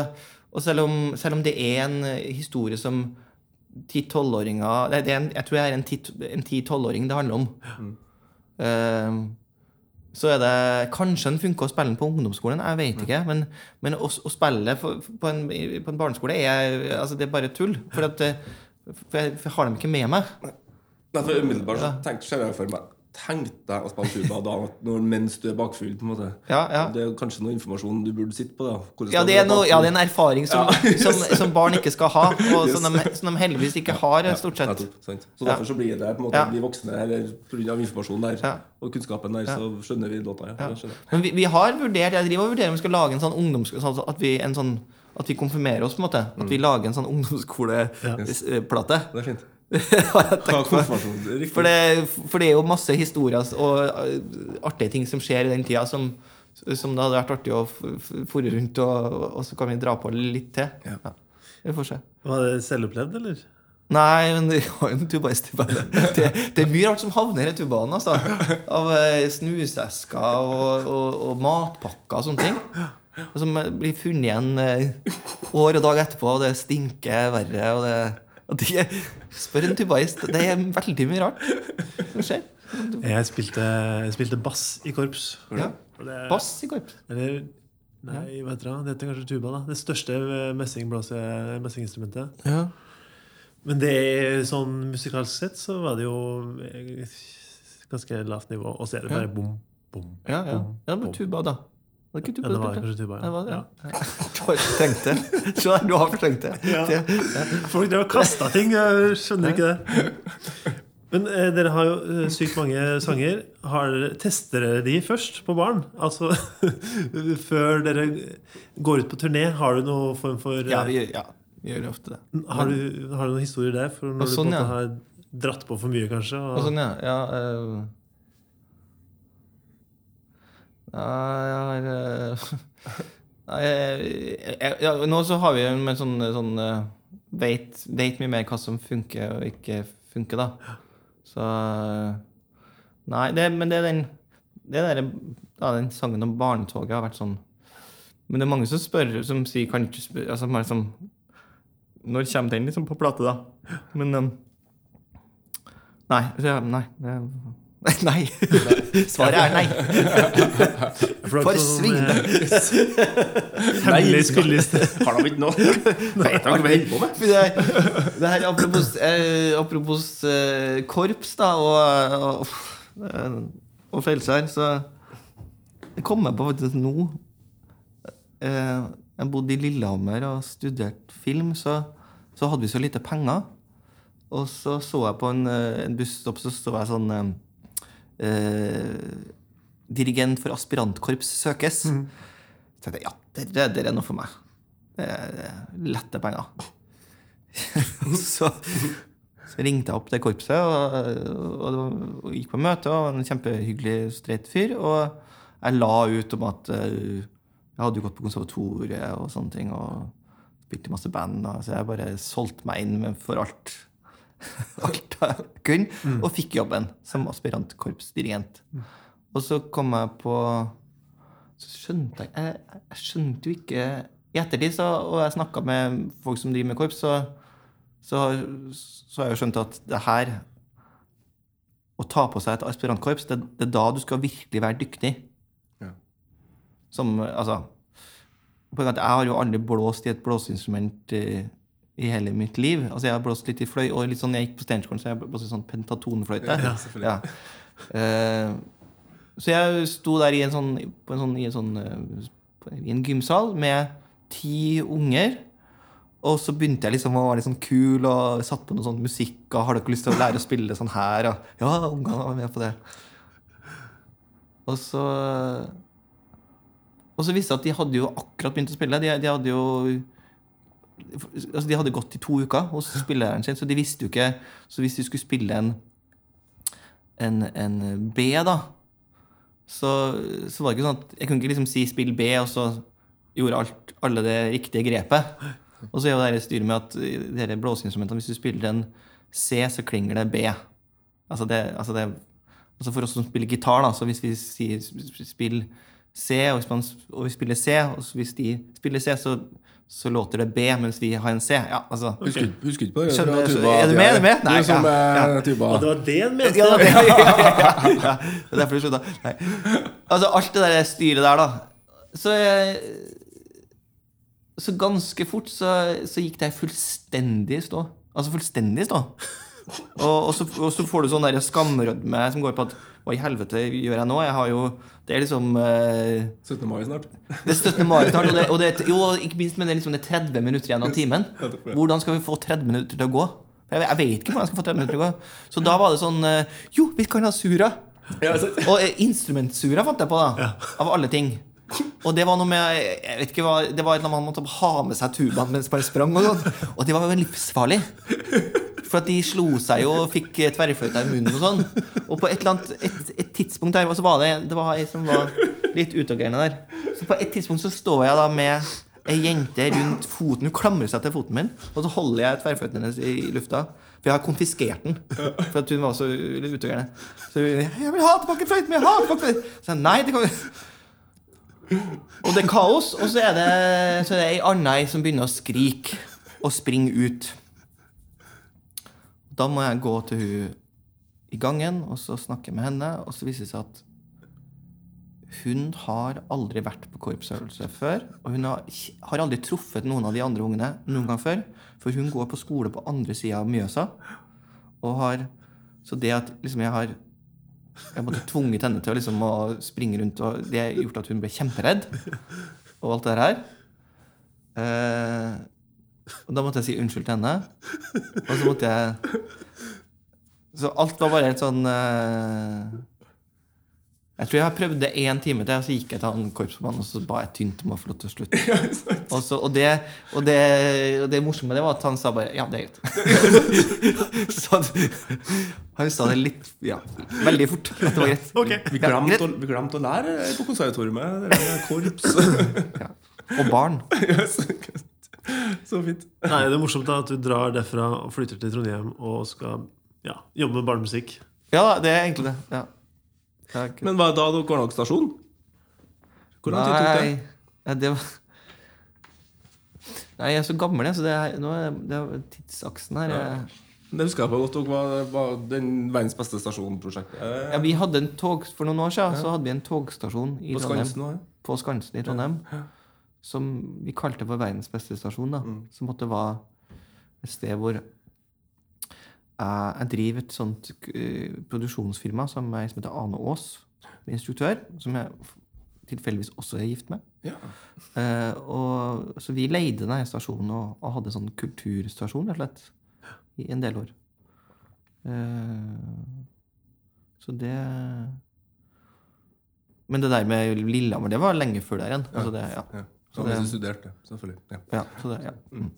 Speaker 3: Og selv om, selv om det er en eh, historie som ti-tolvåringer det er Jeg tror jeg er en ti- en ti-tolvåring det handler om. Eh, så er det Kanskje den funker å spille den på ungdomsskolen, jeg vet ikke. Men, men å, å spille for, på, en, på en barneskole er, altså, det er bare tull. For, at, eh, for jeg, for jeg har dem ikke med meg.
Speaker 2: Nei, for umiddelbart så tenkte jeg for meg Tenk deg å spille tuba da, når, mens du er bakfull. på en måte
Speaker 3: Ja, ja.
Speaker 2: Det er kanskje noe informasjon du burde sitte på. da
Speaker 3: Ja, det noe, ja, det er en erfaring som, som, som barn ikke skal ha, og som de, som de heldigvis ikke har,
Speaker 2: Ja,
Speaker 3: stort sett.
Speaker 2: nettopp. Så derfor så blir det på en måte
Speaker 3: Ja.
Speaker 2: bli voksne eller pga. informasjonen der
Speaker 3: Ja.
Speaker 2: og kunnskapen der, så skjønner vi låta. Ja.
Speaker 3: Men vi, vi har vurdert Jeg driver og vurderer om vi skal lage en sånn ungdoms... Sånn at vi, en sånn, at vi konfirmerer oss, på en måte. At vi lager en sånn ungdomsskoleplate.
Speaker 2: Fint.
Speaker 3: På.
Speaker 2: konfirmasjon. det er Riktig.
Speaker 3: For det, for det er jo masse historier og uh, artige ting som skjer i den tida, som, som det hadde vært artig å fore rundt, og, og så kan vi dra på litt til.
Speaker 2: Ja.
Speaker 3: Vi får se.
Speaker 1: Var det selvopplevd, eller?
Speaker 3: Nei, men det har jo en tubaist. Det, det er mye rart som havner i tubaen. Altså. Av eh, snusesker og, og, og matpakker og sånne ting. Og som eh, blir funnet igjen eh, år og dag etterpå, og det stinker verre. Og det, og det Spør en tubaist. Det er veldig mye rart som skjer.
Speaker 1: Jeg spilte, jeg spilte bass i korps.
Speaker 3: Ja.
Speaker 1: Det-
Speaker 3: Bass i korps.
Speaker 1: Eller Nei, hva heter det? Det heter kanskje tuba. da Det største messinginstrumentet.
Speaker 3: Ja.
Speaker 1: Men det er sånn musikalsk sett så var det jo eh, ganske lavt nivå. Og så er det bare bom, bom,
Speaker 3: Ja, ja.
Speaker 1: bom,
Speaker 3: ja var tuba, da. Var det ikke
Speaker 1: Ja, det var kanskje tuba, ja. ja.
Speaker 3: Ja. Du har fortrengt det. Se der, du har fortrengt det.
Speaker 1: Ja. Folk drev og kasta ting. Jeg skjønner ikke det. Men eh, dere har jo eh, sykt mange sanger. Har tester dere de først på barn? Altså før dere går ut på turné? Har du noen form for eh,
Speaker 3: Ja, vi, gjør- ja, vi gjør ofte det.
Speaker 1: har, du, har du noen historier der? For når
Speaker 3: sånn,
Speaker 1: du på
Speaker 3: ja.
Speaker 1: har dratt på for mye, kanskje? Og,
Speaker 3: Og sånn, ja. ja eh, ja, jeg har eh, jeg, ja, nå så har vi jo sånn, sånn eh, vet, vet mye mer hva som funker og ikke funker, da. Så eh, Nei, det, men det er den det der, ja, Den sangen om barnetoget har vært sånn Men det er mange som spør, som sier kan ikke spørre, altså, sånn, Når kommer den liksom på plate, da? Men um, Nei. Så, ja, nei. det- Nei. Svaret er nei.
Speaker 1: For det eh, Hemmelig spilleliste.
Speaker 2: Har de ikke noe? Vet de hva vi holder på med?
Speaker 3: Det, det her apropos, eh, apropos eh, korps da, og, og, eh, og Felsær, så jeg kom jeg på faktisk nå eh, Jeg bodde i Lillehammer og studerte film, så, så hadde vi så lite penger. Og så så jeg på en, eh, en busstopp, så så jeg sånn eh, Dirigent for aspirantkorps søkes. Så tenkte jeg ja, det, det, det er noe for meg. Det er lette penger. så, så ringte jeg opp det korpset og, og, og gikk på møte. Og var en kjempehyggelig, streit fyr. Og jeg la ut om at eh, jeg hadde jo gått på konservatoriet og sånne ting. Og spilte masse band. Da, så jeg bare solgte meg inn for alt. alt jeg kunne. Og fikk jobben som aspirantkorpsdirigent. Og så kom jeg på Så skjønte jeg Jeg, jeg skjønte jo ikke I ettertid, så, og jeg snakka med folk som driver med korps, så, så, så har jeg jo skjønt at det her Å ta på seg et aspirantkorps, det, det er da du skal virkelig være dyktig.
Speaker 2: Ja.
Speaker 3: Som Altså på en måte, Jeg har jo aldri blåst i et blåseinstrument eh, i hele mitt liv. Altså Jeg har blåst litt i fløy, og litt sånn, jeg gikk på Steinerskolen, så jeg blåste sånn pentatonfløyte.
Speaker 2: Ja.
Speaker 3: Ja. Eh, så jeg sto der i en sånn, på en sånn, i en, sånn eh, i en gymsal med ti unger. Og så begynte jeg liksom å være litt sånn kul og satt på noe sånn musikk. Og har dere lyst til å lære å spille sånn her? Og, ja, ungene var med på det. Og så Og så visste jeg at de hadde jo akkurat begynt å spille. De, de hadde jo altså De hadde gått i to uker hos spilleren sin, så de visste jo ikke Så hvis de skulle spille en en, en B, da, så, så var det ikke sånn at jeg kunne ikke liksom si 'spill B', og så gjorde alt, alle det riktige grepet. Og så er jo det styret med at de her blåseinstrumentene, hvis du spiller en C, så klinger det B. Altså, det, altså, det, altså For oss som spiller gitar, da, så hvis vi sier spill C, og hvis, man, og vi spiller C, og hvis de spiller C, så, så låter det B mens vi har en C. Ja, altså
Speaker 2: Husker, husker ikke på det?
Speaker 3: Skjønner,
Speaker 2: tuba-
Speaker 3: er du med, er du med? Nei,
Speaker 2: er som
Speaker 3: ja,
Speaker 2: eh, tuba.
Speaker 1: Og det var det han mente!
Speaker 3: Ja, det, ja. Det er derfor du slutta. Altså, alt det der styret der, da. Så, eh, så ganske fort så, så gikk det fullstendig i stå. Altså fullstendig i stå. Og, og, så, og så får du sånn der skamrødme som går på at Hva i helvete gjør jeg nå? Jeg har jo Det er liksom uh,
Speaker 2: 17. mai snart.
Speaker 3: det er 17. mai snart, og det, og det, jo, ikke minst, men det er liksom det er 30 minutter igjen av timen. Hvordan skal vi få 30 minutter til å gå? Jeg, jeg vet ikke hvordan jeg skal få 30 minutter til å gå. Så da var det sånn uh, Jo, vi kan ha sura.
Speaker 2: Ja, sant.
Speaker 3: Og eh, instrumentsura fant jeg på, da. Av alle ting. Og det var noe med Jeg vet ikke hva Det var et eller annet man måtte ha med seg tubaen mens man sprang. Og sånn Og det var jo livsfarlig. For at de slo seg jo og fikk tverrfløyta i munnen og sånn. Og på et eller annet et, et tidspunkt der så var det Det var ei som var litt utagerende der. Så på et tidspunkt så står jeg da med ei jente rundt foten. Hun klamrer seg til foten min, og så holder jeg tverrføttene hennes i, lufta. For jeg har konfiskert den. For at hun var så utagerende. Så hun 'Jeg vil ha tilbake fløyten min!' jeg har tilbake fløyten!» Så jeg, nei, det kan Og det er kaos, og så er det, så er det ei anna som begynner å skrike og springe ut. Da må jeg gå til hun i gangen og så snakke med henne, og så viser det seg at hun har aldri vært på korpsøvelse før. Og hun har, har aldri truffet noen av de andre ungene noen gang før. For hun går på skole på andre sida av Mjøsa. Og har, så det at liksom jeg har jeg måtte tvunget henne til liksom, å springe rundt, og det gjort at hun ble kjemperedd. Og alt det her. Eh, og da måtte jeg si unnskyld til henne. Og så måtte jeg Så alt var bare helt sånn eh, Jeg tror jeg prøvde én time til, og så gikk jeg til han korpsmannen og så ba jeg tynt om å få lov til å slutte. Og, så, og, det, og, det, og det morsomme det var at han sa bare Ja, det er greit. så han, han sa det litt Ja, veldig fort. At det var greit.
Speaker 1: Okay.
Speaker 2: Vi glemte,
Speaker 3: ja,
Speaker 2: å, vi glemte å lære på konservatoriet. det med Korps.
Speaker 3: Ja. Og barn.
Speaker 2: Så fint.
Speaker 1: Nei, det er morsomt at du drar derfra og flytter til Trondheim og skal ja, jobbe med barnemusikk.
Speaker 3: Ja, det er egentlig det. Ja.
Speaker 2: Men hva da? Dere nok stasjon? Hvor lang tid tok det?
Speaker 3: Ja, det var Nei, jeg er så gammel, jeg, så det er, nå er det er tidsaksen her. ja.
Speaker 2: Det husker jeg på godt. Dere var, var den verdens beste stasjon-prosjektet.
Speaker 3: Ja, vi hadde en tog, For noen år siden så hadde vi en togstasjon i
Speaker 2: På
Speaker 3: Trondheim.
Speaker 2: Skansen.
Speaker 3: På Skansen i Trondheim. Som vi kalte for verdens beste stasjon. da Som måtte være et sted hvor jeg, driver et sånt eh, produksjonsfirma som er som heter Ane Aas. Instruktør. Som jeg tilfeldigvis også er gift med.
Speaker 2: Ja.
Speaker 3: Uh, og, så vi leide denne stasjonen og, og hadde sånn kulturstasjon, rett og slett, i en del år. Uh, så det Men det der med Lillehammer, det var lenge før der igjen. Altså det, ja.
Speaker 2: Ja.
Speaker 3: Så
Speaker 2: Så
Speaker 3: det-
Speaker 2: studerte, selvfølgelig. Ja.
Speaker 3: Ja, så det, ja. Mm.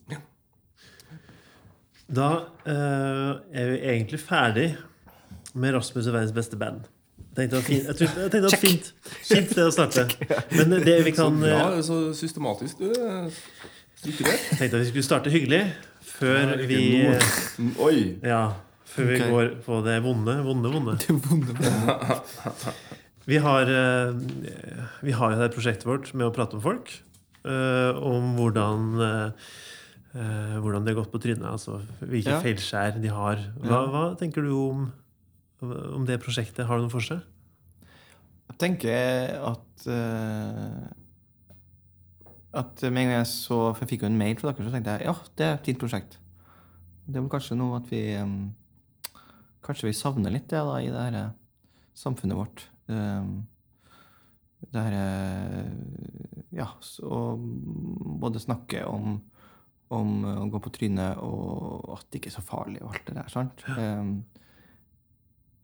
Speaker 1: Da eh, er vi egentlig ferdig med Rasmus og verdens beste band. Tenkte, det var fint, jeg tror, jeg tenkte det var fint, fint det å starte. Men det vi
Speaker 2: Så
Speaker 1: kan eh,
Speaker 2: bra, så systematisk du er strukturert.
Speaker 1: Tenkte at vi skulle starte hyggelig før vi
Speaker 2: Oi!
Speaker 1: Ja, før vi går på det vonde, vonde, vonde. Vi har, eh, vi har jo det prosjektet vårt med å prate med folk. eh, om hvordan eh, hvordan de har gått på trynet. Altså hvilke
Speaker 3: Ja.
Speaker 1: feilskjær de har. Hva, hva tenker du om, om det prosjektet? Har det noe for seg?
Speaker 3: Jeg tenker at uh, At med en gang jeg så For jeg fikk jo en mail fra dere, så tenkte jeg ja, det er et fint prosjekt. Det er vel kanskje noe at vi um, Kanskje vi savner litt det da, i det her eh, samfunnet vårt. Um, det her eh, Ja, så både snakke om om å gå på trynet og at det ikke er så farlig og alt det der. sant? Um,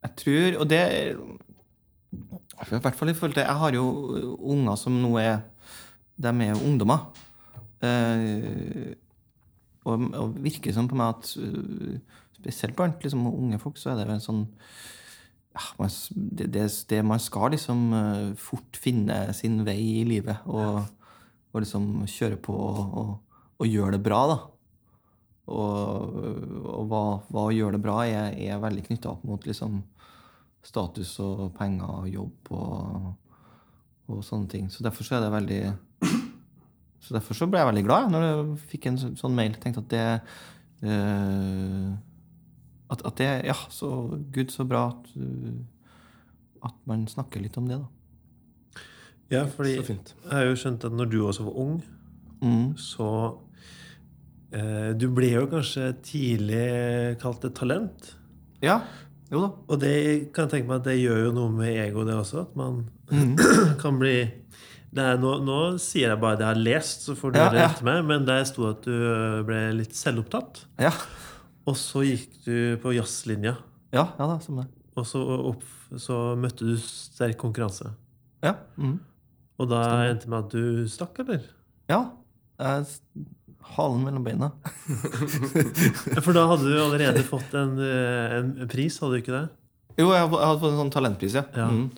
Speaker 3: jeg tror, og det i hvert fall i forhold til Jeg har jo unger som nå er De er jo ungdommer. Eh, og, og virker sånn på meg at eh, spesielt blant liksom, unge folk så er det vel sånn ja, man, det, det, det Man skal liksom eh, fort finne sin vei i livet og, og liksom kjøre på og, og, og gjør det bra, da. og, og hva, hva gjør det bra, er, er veldig knytta opp mot liksom, status og penger og jobb og, og sånne ting. Så derfor så er det veldig Så derfor så ble jeg veldig glad når jeg fikk en sånn mail. Tenkte at det uh, at, at det Ja, så gud, så bra at, at man snakker litt om det, da.
Speaker 1: Ja, fordi jeg har jo skjønt at når du også var ung,
Speaker 3: Mm.
Speaker 1: så eh, Du ble jo kanskje tidlig kalt et talent.
Speaker 3: Ja. Jo da.
Speaker 1: Og det kan jeg tenke meg at det gjør jo noe med ego, det også. At man
Speaker 3: Mm.
Speaker 1: kan bli det er, nå, nå sier jeg bare det jeg har lest, så får du
Speaker 3: Ja, ja.
Speaker 1: rette meg. Men der sto at du ble litt selvopptatt.
Speaker 3: Ja.
Speaker 1: Og så gikk du på jazzlinja.
Speaker 3: Ja, ja da, som det.
Speaker 1: Og så, opp, så møtte du sterk konkurranse.
Speaker 3: Ja. Mm.
Speaker 1: Og da endte det med at du stakk, eller?
Speaker 3: Ja. Halen mellom beina.
Speaker 1: For da hadde du allerede fått en, eh, en pris, hadde du ikke det?
Speaker 3: Jo, jeg hadde fått en sånn talentpris, ja.
Speaker 1: Ja.
Speaker 3: Mm.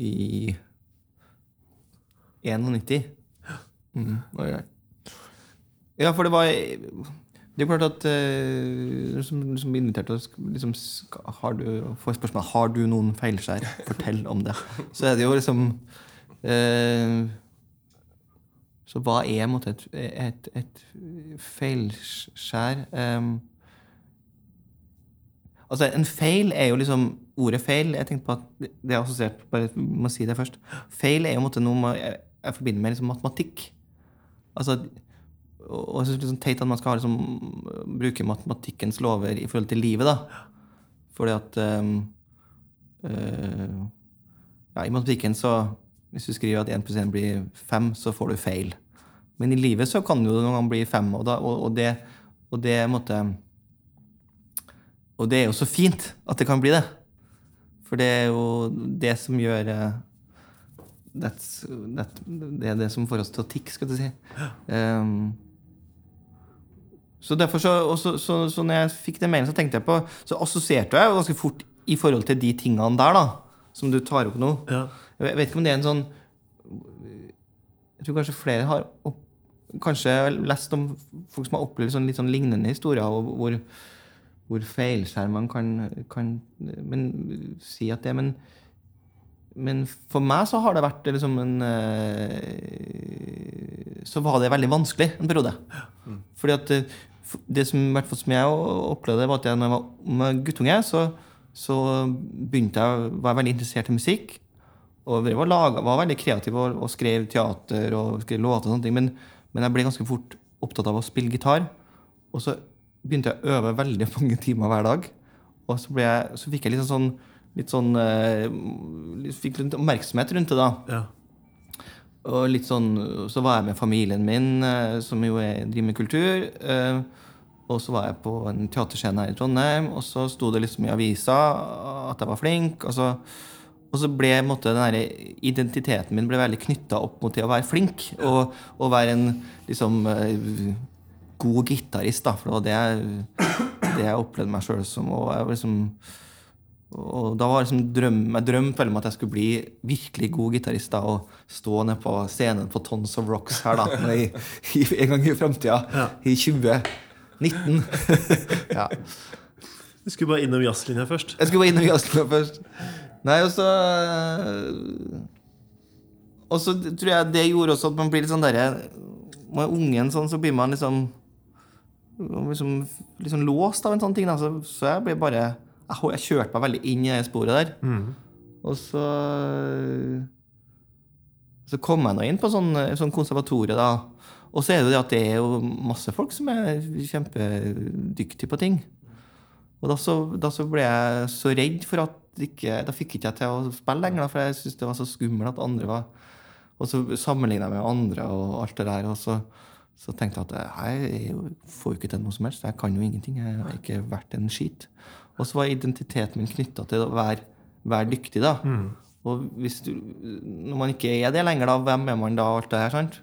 Speaker 3: I 91. Mm. Oi. Ja, for det var Det er klart at uh, som, som inviterte oss liksom, har du, Får spørsmål har du noen feilskjær. Fortell om det. Så er det jo liksom eh, Så hva er måte et, et, et feilskjær? Um, Altså, en feil er jo liksom Ordet feil jeg tenkte på at det er assosiert Bare må si det først. Feil er jo måte noe jeg, jeg forbinder med liksom matematikk. Altså, og jeg synes det er liksom teit at man skal liksom, bruke matematikkens lover i forhold til livet. da. Fordi at um, uh, ja, I matematikken så Hvis du skriver at 1 pluss 1 blir 5, så får du feil. Men i livet så kan det jo noen ganger bli 5, og, da, og, og det, og det måtte og det er jo så fint at det kan bli det. For det er jo det som gjør eh, that, Det er det som får oss til å tikke, skal du si. Um, så derfor så, så, så, så når jeg fikk den mailen, så tenkte jeg på Så assosierte jeg jo ganske fort i forhold til de tingene der, da. Som du tar opp nå.
Speaker 1: Ja.
Speaker 3: Jeg vet ikke om det er en sånn Jeg tror kanskje flere har opp, kanskje lest om folk som har opplevd sånn, litt sånn lignende historier, hvor, hvor feilskjermene kan, kan men, si at det Men, men for meg så har det vært liksom en eh, Så var det veldig vanskelig en periode. Fordi at det, det som, som jeg opplevde, var at jeg, når jeg var med guttunge, så, så begynte jeg å være veldig interessert i musikk. Og var, laget, var veldig kreativ og, og skrev teater og skrev låter og sånne ting. Men, men jeg ble ganske fort opptatt av å spille gitar. Og så begynte jeg å øve veldig mange timer hver dag. Og så, jeg, så fikk jeg litt sånn, litt sånn uh, Fikk litt oppmerksomhet rundt det, da.
Speaker 1: Ja.
Speaker 3: Og litt sånn, så var jeg med familien min, uh, som jo er, driver med kultur. Uh, Og så var jeg på en teaterscene her i Trondheim, og så sto det liksom i avisa at jeg var flink. Og så, og så ble den identiteten min ble veldig knytta opp mot det å være flink. Og, og være en liksom eh, god gitarist, da. For det var det jeg, det jeg opplevde meg sjøl som. Og liksom og da var liksom drøm, jeg drømte veldig om at jeg skulle bli virkelig god gitarist da, og stå nede på scenen på Tons of Rocks her da, i, i, en gang i framtida.
Speaker 1: Ja.
Speaker 3: I 2019. ja.
Speaker 1: Du skulle bare innom jazzlinja først.
Speaker 3: Jeg skulle bare innom jazzlinja først. Nei, og så Og så tror jeg det gjorde også at man blir litt sånn derre er ungen sånn, så blir man liksom liksom, liksom låst av en sånn ting. Da. Så, så jeg ble bare Jeg, jeg kjørte meg veldig inn i det sporet der.
Speaker 1: Mm.
Speaker 3: Og så Så kom jeg nå inn på sånn, sånn konservatorie, da. Og så er det jo det at det er jo masse folk som er kjempedyktige på ting. Og da så, da så ble jeg så redd for at ikke, Da fikk ikke jeg til å spille lenger, da, for jeg syntes det var så skummelt at andre var Og så sammenligna jeg med andre og alt det der. Og så, så tenkte jeg at jeg får jo ikke til noe som helst. Jeg kan jo ingenting. Jeg har ikke vært en skit. Og så var identiteten min knytta til å være, være dyktig, da. Og hvis du, når man ikke er det lenger, da, hvem er man da? Alt det her, sant?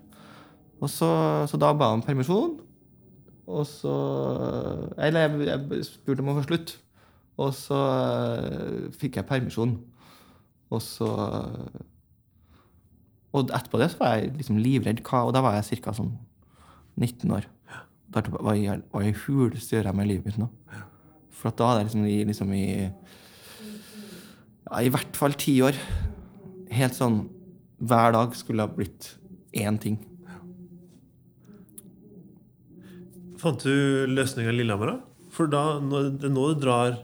Speaker 3: Og så, så da ba jeg om permisjon. Og så Eller jeg, jeg spurte om å få slutt. Og så eh, fikk jeg permisjon. Og så Og etterpå det så var jeg liksom livredd. Og da var jeg ca. sånn 19 år. Da var jeg, hva i huleste gjør jeg med livet mitt nå? For da hadde jeg liksom i, liksom i ja, I hvert fall ti år. Helt sånn Hver dag skulle ha blitt én ting.
Speaker 1: Fant du løsninga i Lillehammer, da? For da, nå, det er du drar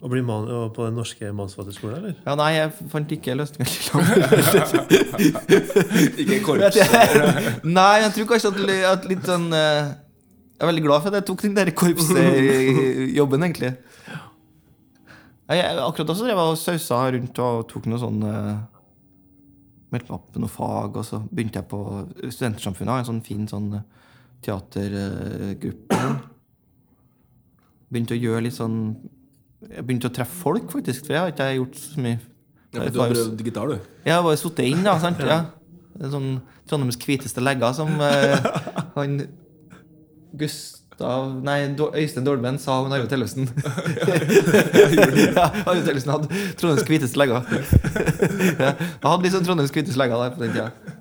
Speaker 1: og bli man, på den norske mannsfatterskolen, eller?
Speaker 3: Ja, nei, jeg fant ikke løsninga.
Speaker 2: Ikke korps.
Speaker 3: nei, jeg tror kanskje at, at litt sånn eh, Jeg er veldig glad for at jeg tok den der korpsjobben, egentlig. Jeg, akkurat da så drev jeg og sausa rundt og tok noe sånn uh, Meldte meg opp på noe fag, og så begynte jeg på Studentersamfunnet. En sånn fin sånn eh, teatergruppe. begynte å gjøre litt sånn Jeg begynte å treffe folk, faktisk. For jeg har ikke gjort så mye.
Speaker 2: Ja, for du har prøvd gitar, du?
Speaker 3: Jeg har bare sittet inn, da. sant? Ja. Sånn Trondheims hviteste legger, som eh, han Gustav Nei, Øystein Dolmen sa om Arve Tellefsen. ja, Arve Tellefsen hadde Trondheims hviteste legger. ja, jeg hadde liksom Trondheims hviteste legger der på den tida.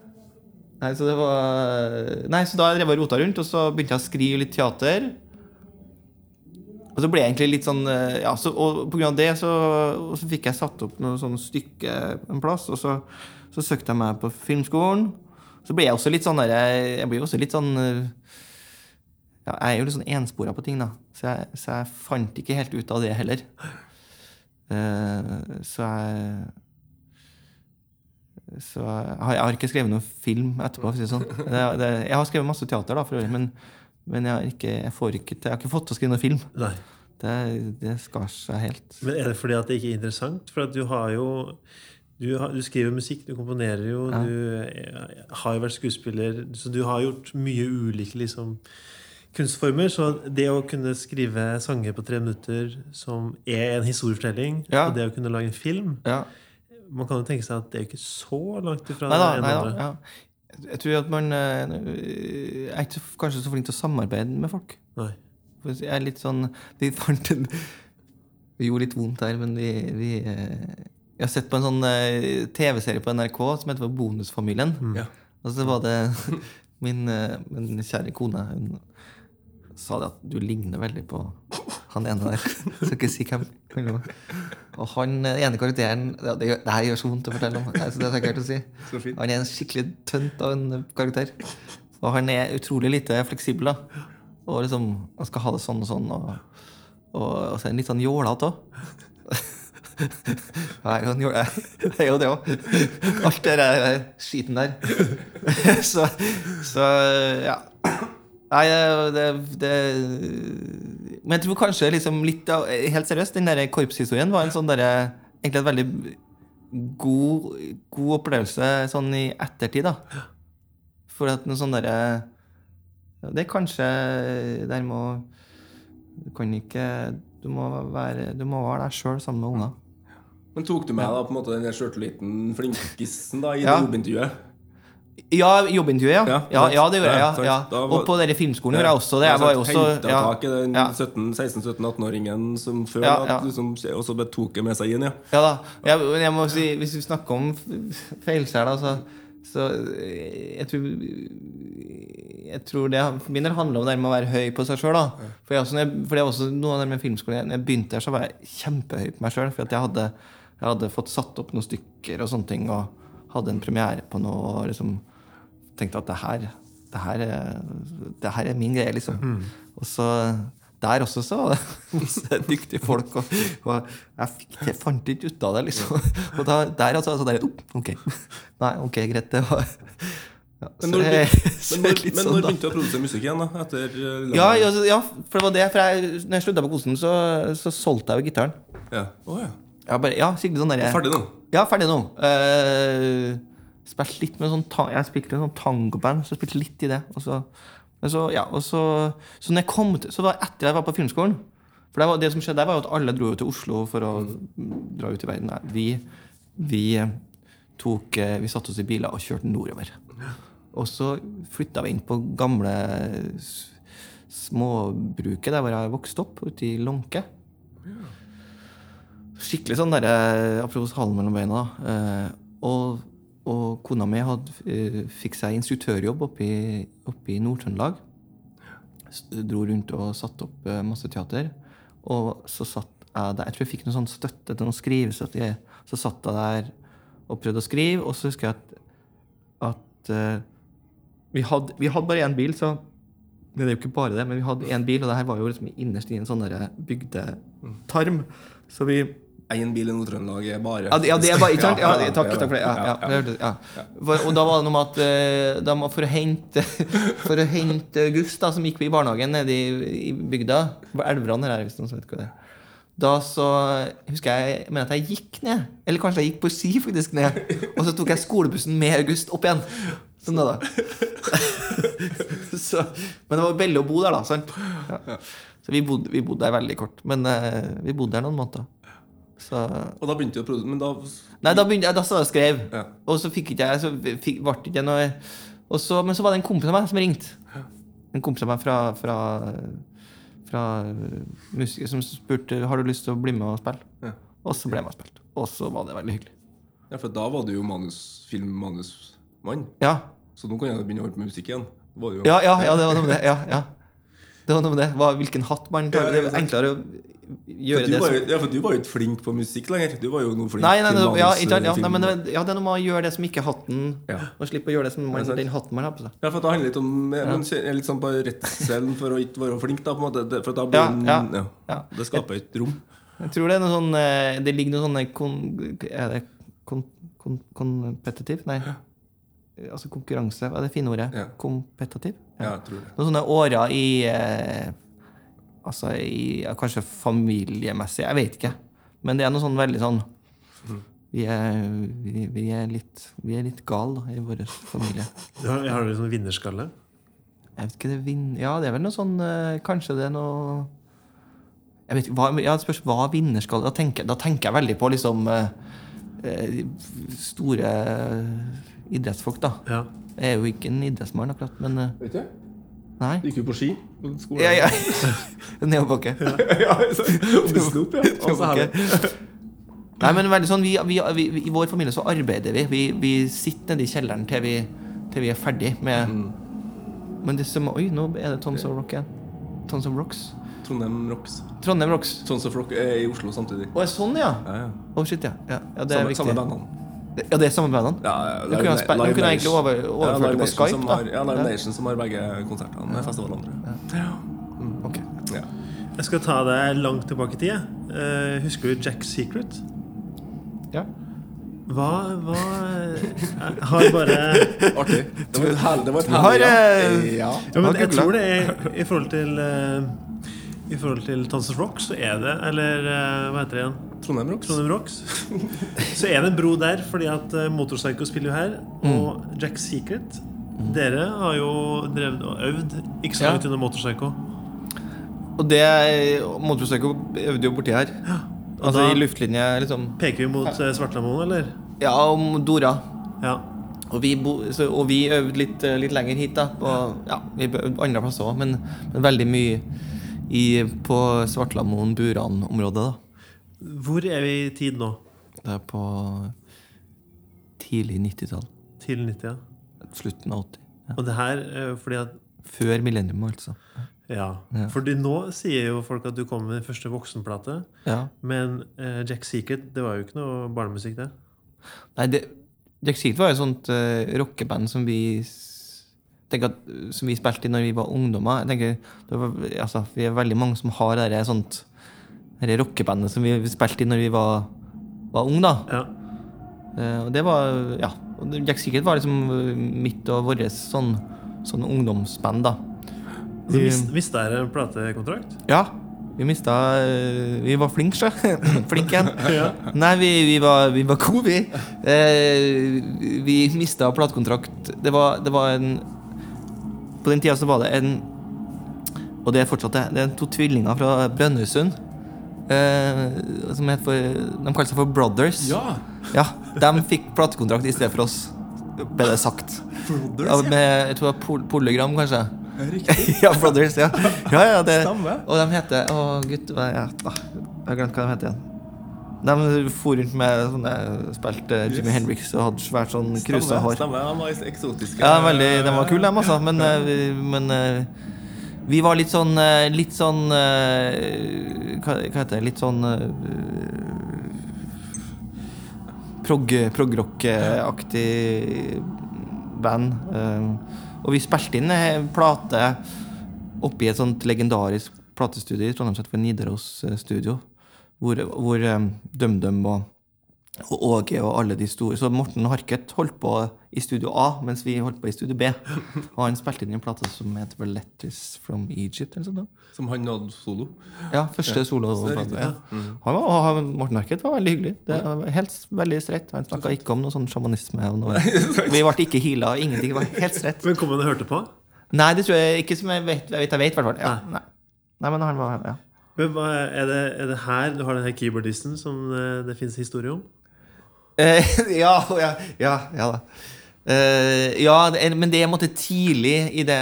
Speaker 3: Nei, så det var Nei, så da drev jeg og rota rundt, og så begynte jeg å skrive litt teater. Og så ble jeg egentlig litt sånn eh, Ja, så, og av det så, så fikk jeg satt opp noe sånn stykke en plass, og så, så søkte jeg meg på filmskolen. Så ble jeg også litt sånn der Jeg blir også litt sånn eh, ja, Jeg er jo litt sånn enspora på ting, da. Så jeg, så jeg fant ikke helt ut av det heller. Eh, så jeg så jeg har, jeg ikke skrevet noen film etterpå. For å si sånn. det, det, jeg har skrevet masse teater, da, for øvrig, men, men jeg, har ikke, jeg, ikke, jeg har ikke fått til å skrive noen film.
Speaker 1: Nei.
Speaker 3: Det, det skar seg helt.
Speaker 1: Men er det fordi at det ikke er interessant? For du har jo du, har, du skriver musikk, du komponerer jo,
Speaker 3: Ja.
Speaker 1: du eh, har jo vært skuespiller, så du har gjort mye ulike liksom, kunstformer. Så det å kunne skrive sanger på tre minutter som er en historiefortelling,
Speaker 3: Ja.
Speaker 1: og det å kunne lage en film
Speaker 3: Ja.
Speaker 1: Man kan jo tenke seg at det er ikke så langt ifra
Speaker 3: Nei da. Nei da ja. Jeg tror at man eh, er ikke så, kanskje så flink til å samarbeide med folk.
Speaker 1: Nei.
Speaker 3: For Jeg er litt sånn Vi fant en Det gjorde litt vondt her, men vi, vi eh, Jeg har sett på en sånn eh, TV-serie på NRK som heter Bonusfamilien.
Speaker 2: Ja.
Speaker 3: Og så var det min, min kjære kone Hun sa det at du ligner veldig på han ene der. Skal ikke si hvem. Og han eh, ene karakteren ja, det, gjør, det her gjør så vondt å fortelle om. Nei, så det er å si. Han er en skikkelig tønt av en karakter. Og han er utrolig lite fleksibel. da Og liksom, han skal ha det sånn og sånn. Og, og, og så er han litt sånn jålete òg. Jeg er jo det òg. Alt det der skiten der. Så, så ja. Nei, det, det Men jeg tror kanskje liksom litt av Helt seriøst, den der korpshistorien var en sånn derre Egentlig et veldig god, god opplevelse sånn i ettertid, da. For at noe sånn derre ja, Det er kanskje Der må Du kan ikke Du må være, du må være deg sjøl sammen med unger.
Speaker 2: Men tok du med da på en måte den sjøltilliten, flinkisen, da, i
Speaker 3: Ja.
Speaker 2: det jobbintervjuet?
Speaker 3: Ja, jobbintervjuet, ja.
Speaker 2: Ja,
Speaker 3: Ja, ja, det gjorde jeg.
Speaker 2: ja,
Speaker 3: Ja, Og på denne filmskolen gjorde jeg også det. Jeg var jo også ja,
Speaker 2: tak i den
Speaker 3: Ja.
Speaker 2: 16-17-18-åringen som før,
Speaker 3: Ja, ja.
Speaker 2: liksom, og så tok det med seg inn, ja.
Speaker 3: Ja da. Jeg, men jeg må si, hvis vi snakker om feilskjær, så, så eh, jeg tror Jeg tror det for min del handler om det med å være høy på seg sjøl. For, jeg også, når jeg- for det er også noe av det med filmskolen. Når jeg begynte her, så var jeg kjempehøy på meg sjøl. For jeg hadde, jeg hadde fått satt opp noen stykker og sånne ting. Og hadde en premiere på noe og liksom tenkte at det her, det her, er, det her er min greie, liksom. Og så der også så var det masse dyktige folk, og, og jeg, fikk, jeg fant ikke ut av det, liksom. Og da, der altså, så der, ok. Nei, ok, greit, det var ja,
Speaker 2: Men når,
Speaker 3: jeg-
Speaker 2: men når,
Speaker 3: litt
Speaker 2: men
Speaker 3: sånn,
Speaker 2: når begynte du å produsere musikk igjen, da? Etter
Speaker 3: Ja, ja, ja, for det var det. For jeg, når jeg slutta på Kosen, så, så solgte jeg jo gitaren.
Speaker 2: ja. oh, ja.
Speaker 3: Jeg bare, ja, skikkelig sånn der,
Speaker 2: Ferdig nå?
Speaker 3: Ja, ferdig nå. Uh, spilte litt med sånn Jeg spilte en sånn tangoband, så jeg spilte litt i det. Og så, så, ja, og så, så når jeg kom til Så var etter jeg var på filmskolen. For det, var, det som skjedde der, var jo at alle dro til Oslo for å dra ut i verden. Nei, vi, vi eh, tok eh, Vi satte oss i biler og kjørte nordover. Og så flytta vi inn på gamle småbruket der hvor jeg vokste opp, ute i Lånke. Skikkelig sånn derre Apropos halen mellom beina. Eh, og, og kona mi eh, fikk seg instruktørjobb oppe i, oppe i Nord-Trøndelag. dro rundt og satte opp eh, masse teater. Og så satt jeg der Jeg tror jeg fikk noe sånn støtte til noen skrivestøtte. Så satt jeg der og prøvde å skrive, og så husker jeg at, at eh, vi, hadde, vi hadde bare én bil, så Det er jo ikke bare det, men vi hadde én bil, og det her var jo liksom innerst i en sånn bygdetarm. Så vi
Speaker 2: Én bil i Nord-Trøndelag er bare
Speaker 3: ja, det- er bare, ikke sant? Ja, takk, takk for det. Ja, ja. For, og da var det noe med at de, for, å hente, for å hente August, da, som gikk i barnehagen nede i, i bygda på Elveran her, hvis noen som vet hva det er. Da så husker jeg men at jeg gikk ned. Eller kanskje jeg gikk på ski faktisk ned. Og så tok jeg skolebussen med August opp igjen. Sånn da, da. så, men det var veldig å bo der, da. Sant? Ja. Så vi bodde, vi bodde der veldig kort. Men uh, vi bodde der noen måneder. Så
Speaker 2: Og da begynte du å produsere Men da
Speaker 3: Nei, da begynte da så jeg skrev.
Speaker 2: Ja.
Speaker 3: Og så fikk ikke jeg Så fikk, ble ikke noe så, Men så var det en kompis av meg som ringte. En kompis av meg fra, fra, fra musiker som spurte Har du lyst til å bli med og spille.
Speaker 2: Ja.
Speaker 3: Og så ble jeg med og spilte. Og så var det veldig hyggelig.
Speaker 2: Ja, for da var du jo manus, filmmanusmann.
Speaker 3: Ja,
Speaker 2: Så nå kan jeg begynne å holde på musikk igjen. Jo
Speaker 3: ja, ja, ja det var med det. Ja, ja. Det var noe med det. Hva, hvilken hatt man tar. Det er enklere å gjøre det som
Speaker 2: ja, for du var jo ikke flink på musikk lenger. Du var jo noe flink
Speaker 3: Nei, nei, nei, ja, ikke ja, nei, men ja, det er noe med å gjøre det som ikke hatten
Speaker 2: Ja.
Speaker 3: Og slippe å gjøre det som man, den hatten man har på seg.
Speaker 2: Ja, for det handler litt om Man kjenner litt sånn på redselen for å ikke være flink, da, på en måte. For da blir
Speaker 3: Ja.
Speaker 2: Det skaper et rom.
Speaker 3: Jeg tror det er noe sånn eh, Det ligger noe sånn eh, kon, Er det kon, kon, kompetitiv? Nei. Altså konkurranse, hva er det fine ordet? Kompetativ?
Speaker 2: Ja, jeg tror det.
Speaker 3: Noen sånne årer i eh, Altså i ja, Kanskje familiemessig, jeg vet ikke. Men det er noe sånn veldig sånn Vi er, vi, vi er litt Vi er litt gale da, i vår familie.
Speaker 1: Har, har du sånn vinnerskalle?
Speaker 3: Jeg vet ikke, det vin Ja, det er vel noe sånn eh, Kanskje det er noe Jeg vet ikke, hva, ja, spørs hva vinnerskalle? da tenker, da tenker jeg veldig på liksom eh, store idrettsfolk, da.
Speaker 1: Ja.
Speaker 3: Jeg er jo ikke en idrettsmann, akkurat, men eh,
Speaker 2: Vet du?
Speaker 3: Nei.
Speaker 2: Gikk jo på ski på skolen.
Speaker 3: Ja, ja. Nedoverbakke.
Speaker 2: ja, så- og det slo opp, ja. Og så her-
Speaker 3: Nei, men veldig sånn, vi, vi, vi, I vår familie så arbeider vi. Vi, vi sitter nede i kjelleren til vi, til vi er ferdig med Men det som Oi, nå er det Tons of Rock igjen. Tons of Rocks.
Speaker 2: Trondheim Rocks.
Speaker 3: Trondheim Rocks.
Speaker 2: Tons of Rock er i Oslo samtidig.
Speaker 3: Å, er sånn, ja?
Speaker 2: Ja, ja.
Speaker 3: Å, shit, ja. ja, ja det er
Speaker 2: Samme,
Speaker 3: viktig.
Speaker 2: samme bandene.
Speaker 3: Ja, det er samme bandene?
Speaker 2: Ja, ja,
Speaker 3: De kunne ha spilt- de kunne egentlig over- overført
Speaker 2: ja,
Speaker 3: det på
Speaker 2: Nation
Speaker 3: Skype.
Speaker 2: Har, ja, Live Nation som har begge konsertene med festivalene. Ja.
Speaker 3: okay.
Speaker 2: Ja.
Speaker 1: Jeg skal ta deg langt tilbake i tid. jeg. Eh, husker du Jack Secret?
Speaker 3: Ja.
Speaker 1: Hva, hva Jeg har bare
Speaker 2: Artig. Det var et herlig, herlig ja.
Speaker 3: eh,
Speaker 2: ja.
Speaker 1: Ja, men jeg tror det er i forhold til uh, I forhold til Tons of Rock, så er det Eller uh, hva heter det igjen?
Speaker 2: Trondheim Rocks.
Speaker 1: Trondheim Rocks. Så er det en bro der, fordi at uh, Motorpsycho spiller jo her.
Speaker 3: Mm.
Speaker 1: Og Jack Secret Dere har jo drevet og øvd ikke så
Speaker 3: Ja.
Speaker 1: langt under Motorpsycho.
Speaker 3: Og det Motorpsycho øvde jo borti her. Altså i luftlinje, liksom.
Speaker 1: Peker vi mot ja. Svartlamoen, eller?
Speaker 3: Ja, om Dora.
Speaker 1: Ja.
Speaker 3: Og vi, bo, så, og vi øvde litt, eh, litt lenger hit, da. Og, ja, vi øvde andre plasser òg, men, men veldig mye i, på Svartlamoen, Buran-området, da.
Speaker 1: Hvor er vi i tid nå?
Speaker 3: Det er på tidlig 90-tall.
Speaker 1: Tidlig 90, ja.
Speaker 3: Slutten av 80. Ja.
Speaker 1: Og det her er fordi at
Speaker 3: Før millennium, altså.
Speaker 1: Ja.
Speaker 3: Ja.
Speaker 1: Fordi nå sier jo folk at du kom med din første voksenplate.
Speaker 3: Ja.
Speaker 1: Men eh, Jack Secret, det var jo ikke noe barnemusikk, det.
Speaker 3: Nei, det, Jack Secret var jo et sånt uh, rockeband som vi at, Som vi spilte i når vi var ungdommer. Jeg tenker, det var, altså, Vi er veldig mange som har det sånt det rockebandet som vi spilte i når vi var, var unge. da
Speaker 1: Ja.
Speaker 3: Uh, Og det var Ja. og Jack Secret var liksom eh, mitt og vårt sånn, sånn ungdomsband, da.
Speaker 1: Så mis, mista dere en platekontrakt?
Speaker 3: Ja. Vi mista eh, Vi var flinke, sjø. Flinke igjen. Nei, vi, vi, var, vi var gode, vi. Eh, vi mista platekontrakt. Det var, det var en På den tida så var det en Og det er fortsatt det. Det er to tvillinger fra Brønnøysund. Eh, som het for De kalte seg for Brothers.
Speaker 2: Ja!
Speaker 3: Ja, De fikk platekontrakt i stedet for oss, ble det sagt.
Speaker 2: Brothers, ja.
Speaker 3: med, jeg tror det var pol Polygram, kanskje.
Speaker 2: Riktig.
Speaker 3: ja, Brothers, ja. ja, ja det, og de heter Å, gutt hva- ja, Jeg har glemt hva de heter igjen. De for rundt med sånne Spilte Jimmy Hendrix og hadde svært sånn krusa hår.
Speaker 2: stemmer. De var eksotiske.
Speaker 3: Ja, veldig, de var kule, dem, altså. Men, eh, men eh, Vi var litt sånn eh, Litt sånn eh, Hva, heter det? Litt sånn eh, Prog-rock-aktig band. og vi spilte inn en plate oppe i et sånt legendarisk platestudio i Trondheim som heter Nidaros Studio. Hvor, hvor um, DumDum og, og Åge og alle de store Så Morten Harket holdt på i Studio A, mens vi holdt på i Studio B. Og han spilte inn en plate som heter 'Letters from Egypt'. eller sånt. da.
Speaker 2: Som han nådde solo.
Speaker 3: Ja, første soloplate. Ja. Han var, han, Morten Harket var veldig hyggelig. Det var helt veldig streit. Han snakka ikke om noe sånn sjamanisme. og noe. Vi ble ikke heala, ingenting. Var helt streit.
Speaker 1: Men kom han og hørte på?
Speaker 3: Nei, det tror jeg ikke som jeg vet. Jeg vet, jeg vet hvert. Ja, nei. nei, men han var ja.
Speaker 1: Men hva, er, det, er det her du har den her keyboardisten som det, det finnes historie om?
Speaker 3: Eh, ja, ja, ja, ja da. Eh, ja, det men det er en måte tidlig i det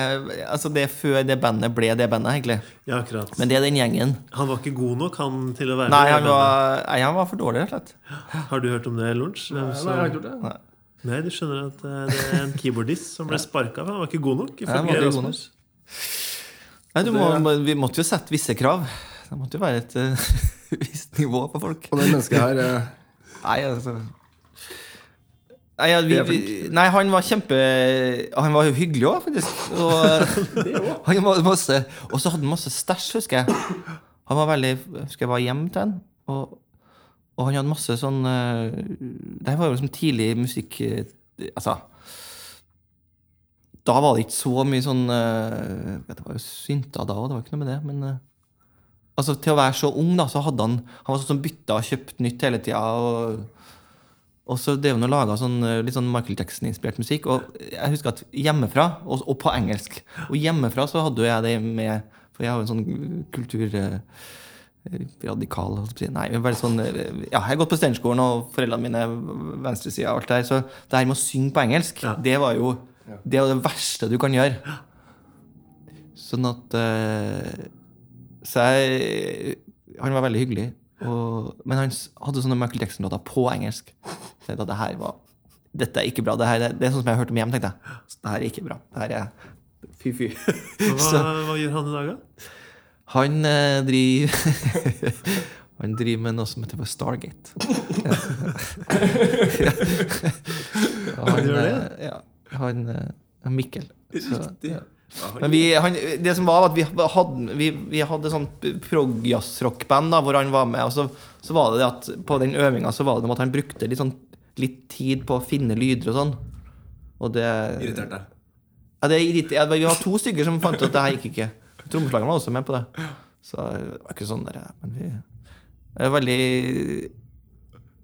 Speaker 3: Altså det før det bandet ble det bandet, egentlig.
Speaker 1: Ja, akkurat.
Speaker 3: Men det er den gjengen.
Speaker 1: Han var ikke god nok han til å være
Speaker 3: Nei, han
Speaker 1: bandet.
Speaker 3: var, nei, han var for dårlig, rett og slett.
Speaker 1: Har du hørt om det, Lunsj?
Speaker 2: Nei,
Speaker 1: Nei,
Speaker 2: jeg har ikke gjort det.
Speaker 3: Nei.
Speaker 1: Nei, du skjønner at eh, det er en keyboardist som ble sparka. Han var ikke god nok.
Speaker 3: Nei, han var ikke god nok. Nei, du må, vi måtte jo sette visse krav. Det måtte jo være et uh, visst nivå på folk.
Speaker 2: Og det mennesket her uh...
Speaker 3: Nei, altså Nei, ja, vi, vi, nei, han var kjempe Han var jo hyggelig òg, faktisk. Og, han var masse, og så hadde han masse stæsj, husker jeg. Han var veldig Husker jeg var hjemme til han. Og, og han hadde masse sånn eh, Det her var jo liksom tidlig musikk eh, Altså Da var det ikke så mye sånn eh, Det var jo synter da òg, det var ikke noe med det. Men altså, til å være så ung, da, så hadde han Han var sånn som bytta og kjøpte nytt hele tida. Og, så drev han og laga sånn, eh, litt sånn Michael Jackson-inspirert musikk. Og jeg husker at hjemmefra, og, og på engelsk Og hjemmefra så hadde jo jeg det med For jeg har jo en sånn kultur... eh, radikal. Nei, men bare sånn eh, Ja, jeg har gått på Steinerskolen, og foreldrene mine venstresida og alt det her, så det her med å synge på engelsk, det var jo det, var det verste du kan gjøre. Sånn at Så jeg Han var veldig hyggelig. Og, men han hadde sånne Michael Jackson-låter på engelsk. Så jeg tenkte at det her var Dette er ikke bra. Det, her, er- det er sånn som jeg har hørt om hjem, tenkte jeg. Så det her er ikke bra. Det her er fy, fy.
Speaker 1: Hva, hva gjør han i dag, da?
Speaker 3: Han eh, driver Han driver med noe som heter for Stargate. ja. Han
Speaker 1: gjør det?
Speaker 3: eh, Ja. Han han Mikkel. Så,
Speaker 2: Riktig.
Speaker 3: ja. Men vi, han, det som var, at vi hadde, vi, vi hadde sånn prog-jazzrock-band hvor han var med. Og så, så var det det at på den øvinga så var det at han brukte litt, sånn, litt tid på å finne lyder og sånn. Og det
Speaker 2: Irriterte deg.
Speaker 3: ja, det ja, Vi var to stykker som fant ut at det her gikk ikke. Trommeslageren var også med på det. Så det var ikke sånn der, Men vi det er veldig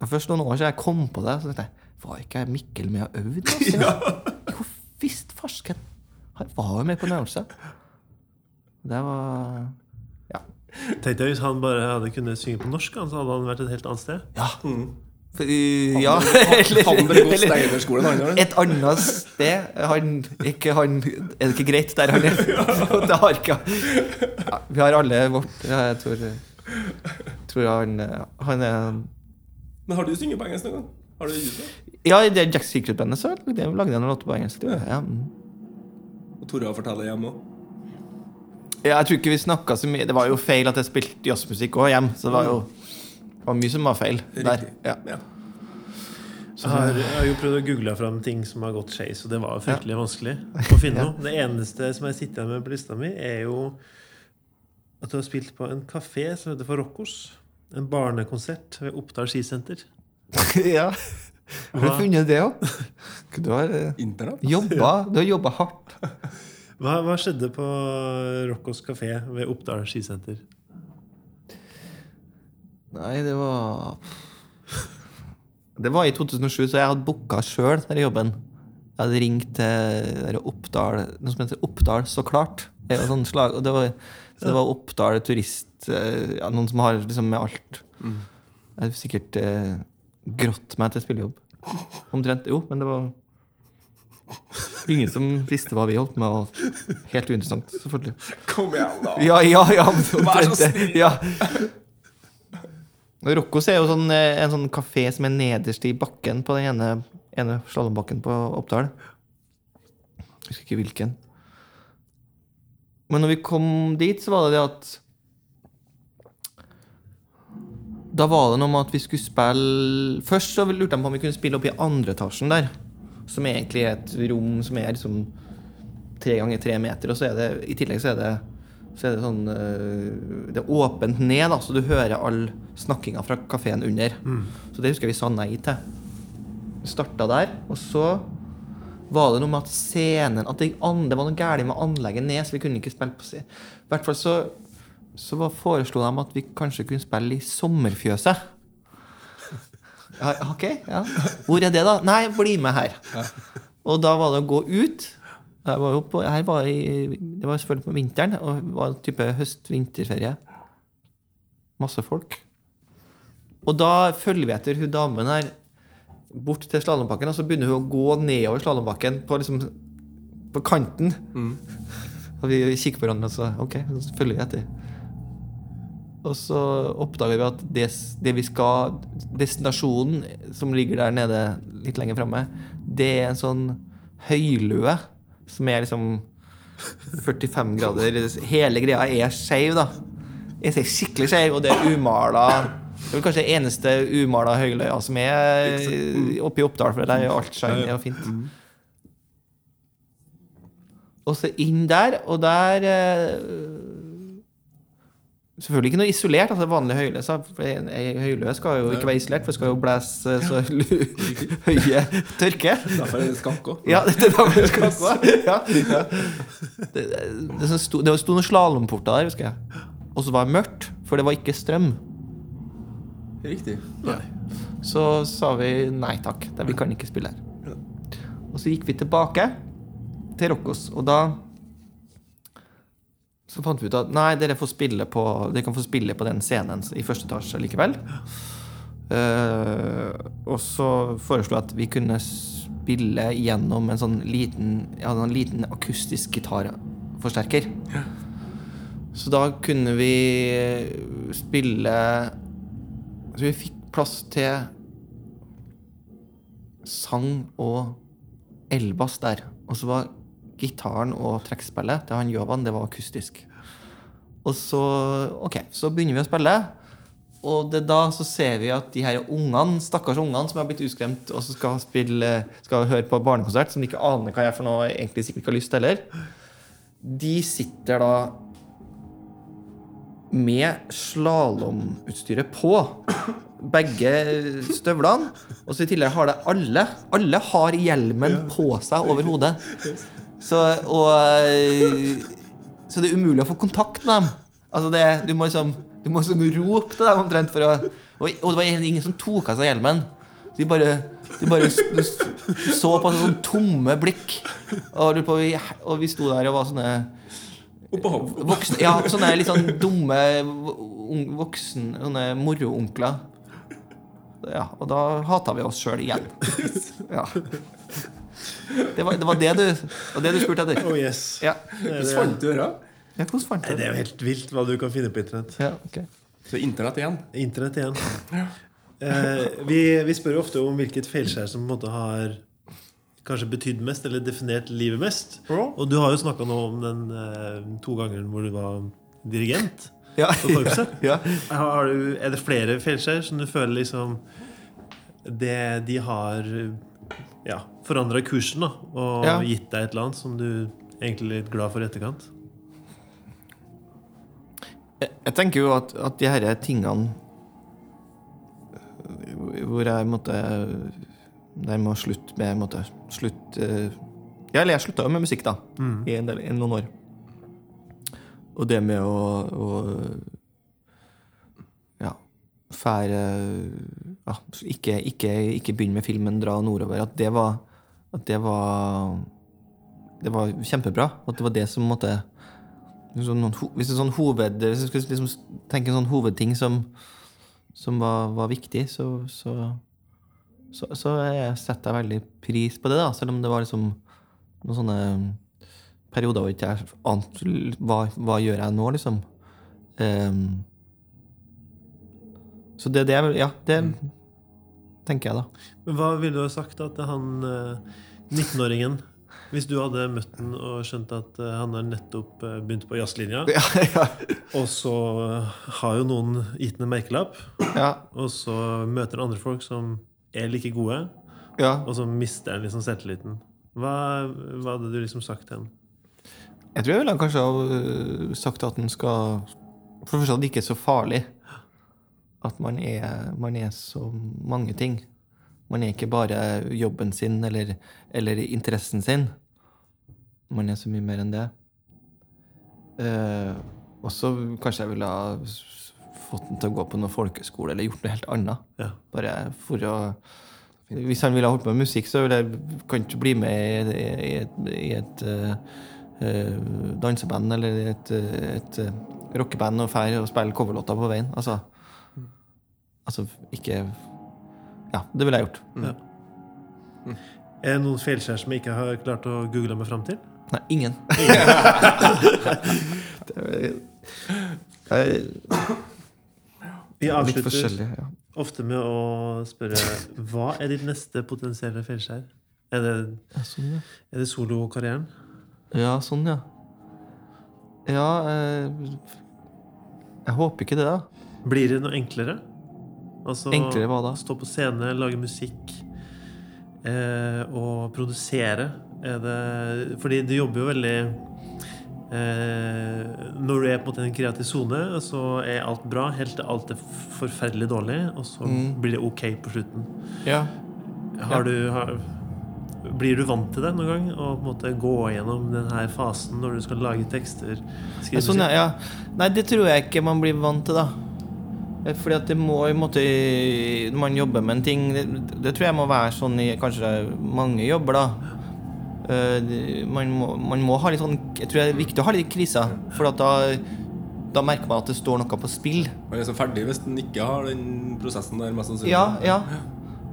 Speaker 3: Først noen år siden jeg kom på det, så tenkte jeg Var ikke Mikkel med og øvde? Altså? Jo visst farsken! Han var jo med på en øvelse. Det var Ja.
Speaker 1: Tenk deg Hvis han bare hadde kunnet synge på norsk, så hadde han vært et helt annet sted.
Speaker 3: Ja. For, ja.
Speaker 2: Han ble gått
Speaker 3: eller- et annet sted han, ikke han Er det ikke greit der han er? Det har ikke ja, Vi har alle vårt ja, Jeg tror, tror han, han er
Speaker 2: Men har du sunget på engelsk noen gang? Har du det?
Speaker 3: Ja, i det Jack Secret-bandet så lagde jeg lagde jeg noen låter på engelsk. tror jeg. Ja.
Speaker 2: Og Tora forteller hjemme òg?
Speaker 3: Ja, jeg tror ikke vi snakka så mye Det var jo feil at jeg spilte jazzmusikk òg hjemme. Så det var jo det var mye som var feil der. Ja.
Speaker 2: Ja.
Speaker 1: Så jeg har, jeg har jo prøvd å google fram ting som har gått skeis, og det var jo ja. vanskelig å finne noe. Det eneste som jeg sitter igjen med på lista mi, er jo at du har spilt på en kafé som heter for Roccos. En barnekonsert ved Oppdal skisenter.
Speaker 3: ja. Har du funnet det òg? Du har eh, Du har jobba hardt.
Speaker 1: Hva, hva skjedde på Roccos kafé ved Oppdal skisenter?
Speaker 3: Nei, det var Det var i 2007, så jeg hadde booka sjøl denne jobben. Jeg hadde ringt til Oppdal Noe som heter Oppdal Så klart. Det var sånn slag, og det var, så det var Oppdal turist eh, ja, Noen som har liksom med alt. Jeg hadde sikkert eh, grått meg til spillejobb. Omtrent. Jo, men det var ingen som visste hva vi holdt med. Og helt uinteressant, selvfølgelig.
Speaker 2: Kom igjen, da!
Speaker 3: Ja, ja, ja.
Speaker 2: Vær så snill.
Speaker 3: Ja. Og Roccos er jo sånn, eh, en sånn kafé som er nederst i bakken på den ene, ene slalåmbakken på Oppdal. Jeg husker ikke hvilken. Men når vi kom dit, så var det det at Da var det noe med at vi skulle spille Først så lurte de på om vi kunne spille opp i andre etasjen der. Som egentlig er et rom som er liksom tre ganger tre meter. Og så er det i tillegg så er det, så er det sånn øh, Det er åpent ned, da, så du hører all snakkinga fra kafeen under. Så det husker jeg vi sa nei til. Starta der, og så var det noe med at scenen At det, det var noe galt med anlegget ned, så vi kunne ikke spille på scenen. I hvert fall så, så var- foreslo de at vi kanskje kunne spille i Sommerfjøset. Ok, ja. Hvor er det, da? Nei, bli med her. Og da var det å gå ut. Var på, var jeg, det var selvfølgelig på vinteren, og det var en type høst-vinterferie. Masse folk. Og da følger vi etter hun damen her bort til slalåmbakken, og så begynner hun å gå nedover slalåmbakken på, liksom, på kanten. Og vi kikker på hverandre og så okay, så følger vi etter. Og så oppdager vi at det, det vi skal Destinasjonen som ligger der nede litt lenger framme, det er en sånn høylue som er liksom 45 grader. Hele greia er skeiv, da. Jeg ser skikkelig skeiv, og det er umala Det er vel kanskje det eneste umala høyløya som er oppe i Oppdal, for der er alt shiny og fint. Og så inn der, og der eh, Selvfølgelig ikke noe isolert. altså Vanlig høyløs for en- en høyløs skal jo ikke være isolert, for det skal jo blæse så høye tørke.
Speaker 2: Derfor er det skank òg.
Speaker 3: Ja, det er derfor det skal. Ja, ja. Det, det, det sto, det sto noen slalåmporter der, husker jeg. Og så var det mørkt, for det var ikke strøm.
Speaker 2: Riktig.
Speaker 3: Så sa vi nei takk, vi kan ikke spille her. Og så gikk vi tilbake til Rokkos, og da så fant vi ut at nei, dere, får spille på, dere kan få spille på den scenen i første etasje likevel. Uh, og så foreslo jeg at vi kunne spille gjennom en sånn liten, ja, en liten akustisk gitarforsterker. Så da kunne vi spille Så vi fikk plass til sang og elbass der. Og så var gitaren og trekkspillet til han Jovan, det var akustisk. Og så, ok, så begynner vi å spille. Og det er da så ser vi at de her ungene, stakkars ungene som har blitt utskremt og som skal, spille, skal høre på barnekonsert, som de ikke aner hva er for noe, egentlig sikkert ikke har lyst til heller, de sitter da med slalåmutstyret på. Begge støvlene. Og så i tillegg har det alle. Alle har hjelmen på seg over hodet. Så, og, eh, så det er umulig å få kontakt med dem. Altså det, du må liksom Du må liksom rope til dem omtrent for å Og, og det var ingen som tok av seg hjelmen. De bare, de bare du så på sånne tomme blikk. Og, lurte vi, og vi sto der og var sånne Voksne, ja, sånne litt sånn dumme voksen, sånne moroonkler. Ja, og da hata vi oss sjøl igjen. Ja. Det var det, var det, du, det du spurte etter?
Speaker 1: Oh yes.
Speaker 3: Ja.
Speaker 2: Hvordan fant du det?
Speaker 3: ja hvordan fant du
Speaker 1: det
Speaker 3: det?
Speaker 1: er jo helt vilt hva du kan finne på internett.
Speaker 3: Ja, okay.
Speaker 2: Så internett igjen.
Speaker 1: Internett igjen. Eh, vi, vi spør jo ofte om hvilket feilskjær som på en måte har kanskje betydd mest, eller definert livet mest. Og du har jo snakka nå om den eh, to ganger hvor du var dirigent
Speaker 3: Ja.
Speaker 1: på korpset.
Speaker 3: Ja.
Speaker 1: Har du, er det flere feilskjær som du føler liksom det, De har ja, forandra kursen da, og
Speaker 3: Ja.
Speaker 1: gitt deg et eller annet som du egentlig er litt glad for i etterkant?
Speaker 3: Jeg, jeg tenker jo at, at de her tingene Hvor jeg måtte Der må slutte med måtte, slutt, Ja, eller jeg slutta jo med musikk, da. I, en del, en noen år. Og det med å, å Ja, fære ja, ikke, ikke, ikke begynne med filmen, dra nordover. At det var At det var Det var kjempebra. At det var det som måtte sånn, hvis er sånn hoved Hvis jeg skulle liksom tenke en sånn hovedting som, som var, var viktig, så, så, så, så jeg setter jeg veldig pris på det, da. Selv om det var liksom noen sånne perioder hvor ikke jeg ante hva, hva gjør jeg nå, liksom. Um, så det, det Ja, det tenker jeg, da.
Speaker 1: Men hva ville du ha sagt da til han eh, 19-åringen Hvis du hadde møtt han og skjønt at eh, han har nettopp eh, begynt på jazzlinja,
Speaker 3: Ja, ja.
Speaker 1: og så eh, har jo noen gitt ham en merkelapp,
Speaker 3: ja,
Speaker 1: og så møter han andre folk som er like gode,
Speaker 3: ja.
Speaker 1: og så mister han liksom selvtilliten. Hva, hva hadde du liksom sagt til ham?
Speaker 3: Jeg tror jeg ville kanskje ha sagt at han skal For det første at det ikke er så farlig. At man er, man er så mange ting. Man er ikke bare jobben sin eller, eller interessen sin. Man er så mye mer enn det. Eh, og så kanskje jeg ville ha fått den til å gå på noe folkeskole eller gjort noe helt annet.
Speaker 1: Ja.
Speaker 3: Bare for å Hvis han ville ha holdt på med musikk, så ville jeg kan ikke bli med i, i et, i et eh, danseband eller et, eh, et eh, rockeband og dra og spille coverlåter på veien. Altså, altså ikke Ja, det ville jeg gjort.
Speaker 1: Er det noen feilskjær som jeg ikke har klart å google meg fram til?
Speaker 3: Nei, ingen.
Speaker 1: Vi avslutter.
Speaker 3: Ja.
Speaker 1: ofte med å spørre hva er ditt neste potensielle feilskjær? Er det,
Speaker 3: Ja, sånn, ja.
Speaker 1: er det solokarrieren?
Speaker 3: Ja, sånn, ja. Ja eh, Jeg håper ikke det, da.
Speaker 1: Blir det noe enklere? Altså,
Speaker 3: Enklere hva da?
Speaker 1: Stå på scene, lage musikk eh, og produsere. Er det, fordi du jobber jo veldig eh, Når du er på en måte i en kreativ sone, så er alt bra helt til alt er forferdelig dårlig, og så
Speaker 3: Mm.
Speaker 1: blir det ok på slutten.
Speaker 3: Ja.
Speaker 1: Har du, har, blir du vant til det noen gang? Å på en måte gå gjennom denne fasen når du skal lage tekster? Skrive
Speaker 3: Ja, sånn, ja. Nei, det tror jeg ikke man blir vant til, da. Eh, Fordi at det må i en måte Når man jobber med en ting Det, det tror jeg må være sånn i kanskje mange jobber, da. Eh, Man må, man må ha litt sånn Jeg tror det er viktig å ha litt kriser, for at da da merker man at det står noe på spill.
Speaker 2: Man er så ferdig hvis man ikke har den prosessen der, mest sannsynlig.
Speaker 3: Ja, ja.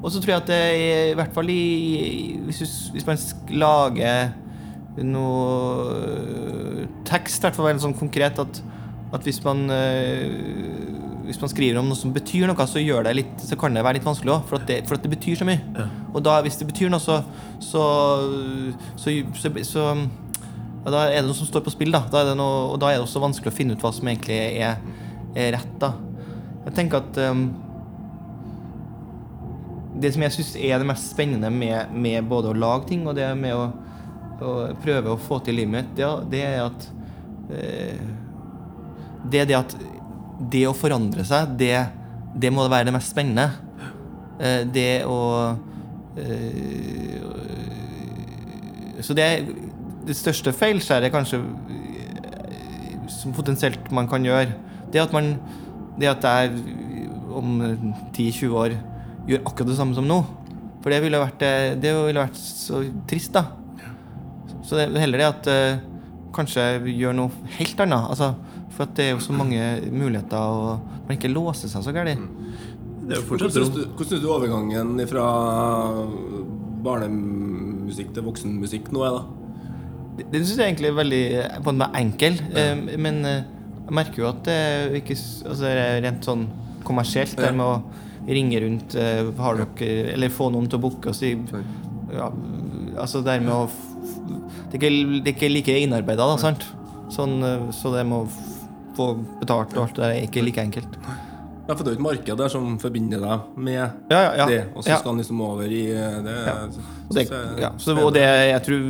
Speaker 3: Og så tror jeg at det er, i hvert fall i Hvis, hvis man lager noe tekst, i hvert fall veldig sånn konkret, at, at hvis man øh, hvis man skriver om noe som betyr noe, så, det litt, så kan det være litt vanskelig òg. For, det- for at det betyr så mye.
Speaker 1: Ja.
Speaker 3: Og da, hvis det betyr noe, så Så, så, ja, Da er det noe som står på spill, da. da er det noe, og da er det også vanskelig å finne ut hva som egentlig er, er rett. da Jeg tenker at um, det som jeg syns er det mest spennende med, med både å lage ting og det med å, å prøve å få til livet mitt, det, det er at uh, Det er det at det å forandre seg, det, det må være det mest spennende. Eh, det å eh, Så det, det største feilskjæret kanskje eh, som potensielt man kan gjøre, det at man Det at jeg om 10-20 år gjør akkurat det samme som nå. For det ville vært, det ville vært så trist, da. Så det er heller det at kanskje gjør noe helt annet. Altså, for at det er jo så mange muligheter, og man ikke låser seg så gærent.
Speaker 1: Er jo
Speaker 2: Hvordan syns du, overgangen fra barnemusikk til voksenmusikk nå er, da?
Speaker 3: Det, det syns jeg egentlig er veldig på en måte enkel. Ja. men eh, jeg merker jo at det ikke altså, det er rent sånn kommersielt, det med å ringe rundt eh, har dere, Eller få noen til å booke og si ja, Altså det med å Det er ikke, det er ikke like innarbeida, da, sant? Sånn, eh, så det med å få betalt og alt det er ikke like enkelt.
Speaker 2: Ja, for det er jo et marked der som forbinder deg med
Speaker 3: Ja, ja, ja.
Speaker 2: det, og så skal han liksom over i eh, det.
Speaker 3: Ja. Og det, så, og det jeg tror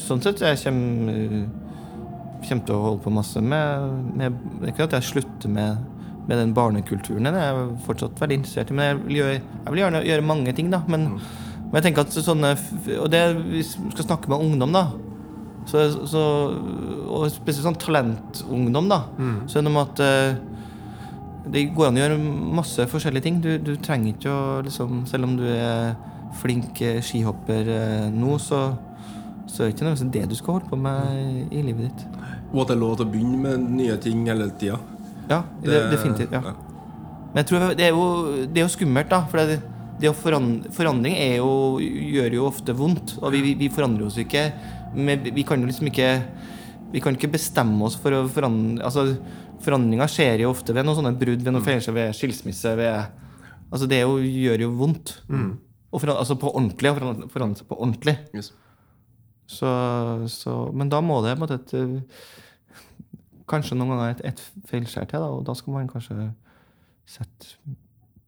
Speaker 3: Sånn sett jeg kommer Kommer til å holde på masse med, med Det er ikke at jeg slutter med, med den barnekulturen. Den er jeg fortsatt veldig interessert i. Men jeg vil gjøre, jeg vil gjerne gjøre mange ting, da. Men, men jeg tenker at sånne Og det hvis vi skal snakke med ungdom, da. Så, så, og spesielt sånn talentungdom, da. Så det noe med at uh, det går an å gjøre masse forskjellige ting. Du, du trenger ikke å liksom Selv om du er flink eh, skihopper uh, nå, så, så er det ikke nødvendigvis det du skal holde på med i livet ditt.
Speaker 2: Og at det er lov til å begynne med nye ting hele tida.
Speaker 3: Ja, det, definitivt. ja. Men jeg tror det er jo, det er jo skummelt, da. For det, det å forandre, forandring er jo, gjør jo ofte vondt. Og vi, vi, vi forandrer oss ikke. Men vi kan jo liksom ikke Vi kan ikke bestemme oss for å forandre Altså, Forandringer skjer jo ofte ved noen sånne brudd, ved noen feilskjær, ved skilsmisse. Ved, altså Det jo, gjør jo vondt. Og for, altså på ordentlig. Å forandre, seg på ordentlig.
Speaker 2: Yes.
Speaker 3: Så, så, men da må det måte et eh, Kanskje noen ganger et, et feilskjær til, da, og da skal man kanskje sette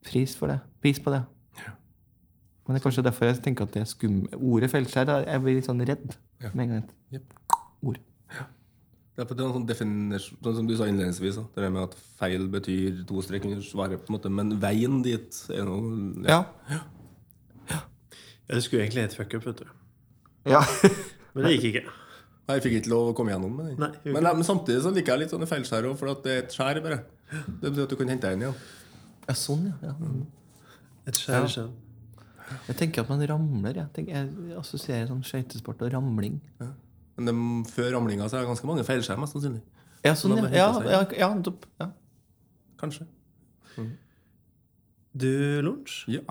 Speaker 3: pris for det. Pris på det. Men det er kanskje derfor jeg tenker at det er skum... Ordet feilskjær Jeg blir litt sånn redd
Speaker 2: Ja.
Speaker 3: med en gang.
Speaker 2: Yep.
Speaker 3: Ord.
Speaker 2: Ja, det er en sånn definisjon, sånn som du sa innledningsvis, det der med at feil betyr to strek under svaret, på en måte, men veien dit er noe
Speaker 3: Ja.
Speaker 1: Ja, det skulle egentlig hett fuck up, vet du.
Speaker 3: ja.
Speaker 1: Men det gikk ikke.
Speaker 2: Nei, Jeg fikk ikke lov å komme gjennom med den.
Speaker 1: Nei,
Speaker 2: men, men samtidig så liker jeg litt sånne feilskjær òg, for at det er et skjær, bare. Det betyr at du kan hente deg inn igjen.
Speaker 3: ja, sånn, ja. ja.
Speaker 1: Et skjær
Speaker 3: Ja. Jeg tenker at man ramler. Jeg, tenker, jeg assosierer sånn skøytesport og ramling.
Speaker 2: Men de, før ramlinga så er det ganske mange feilskjær, mest sannsynlig.
Speaker 3: Ja, sånn,
Speaker 2: Da
Speaker 3: ja. Ja, ja, ja, nettopp. ja.
Speaker 2: Kanskje.
Speaker 1: Du, Lunsj.
Speaker 2: Ja.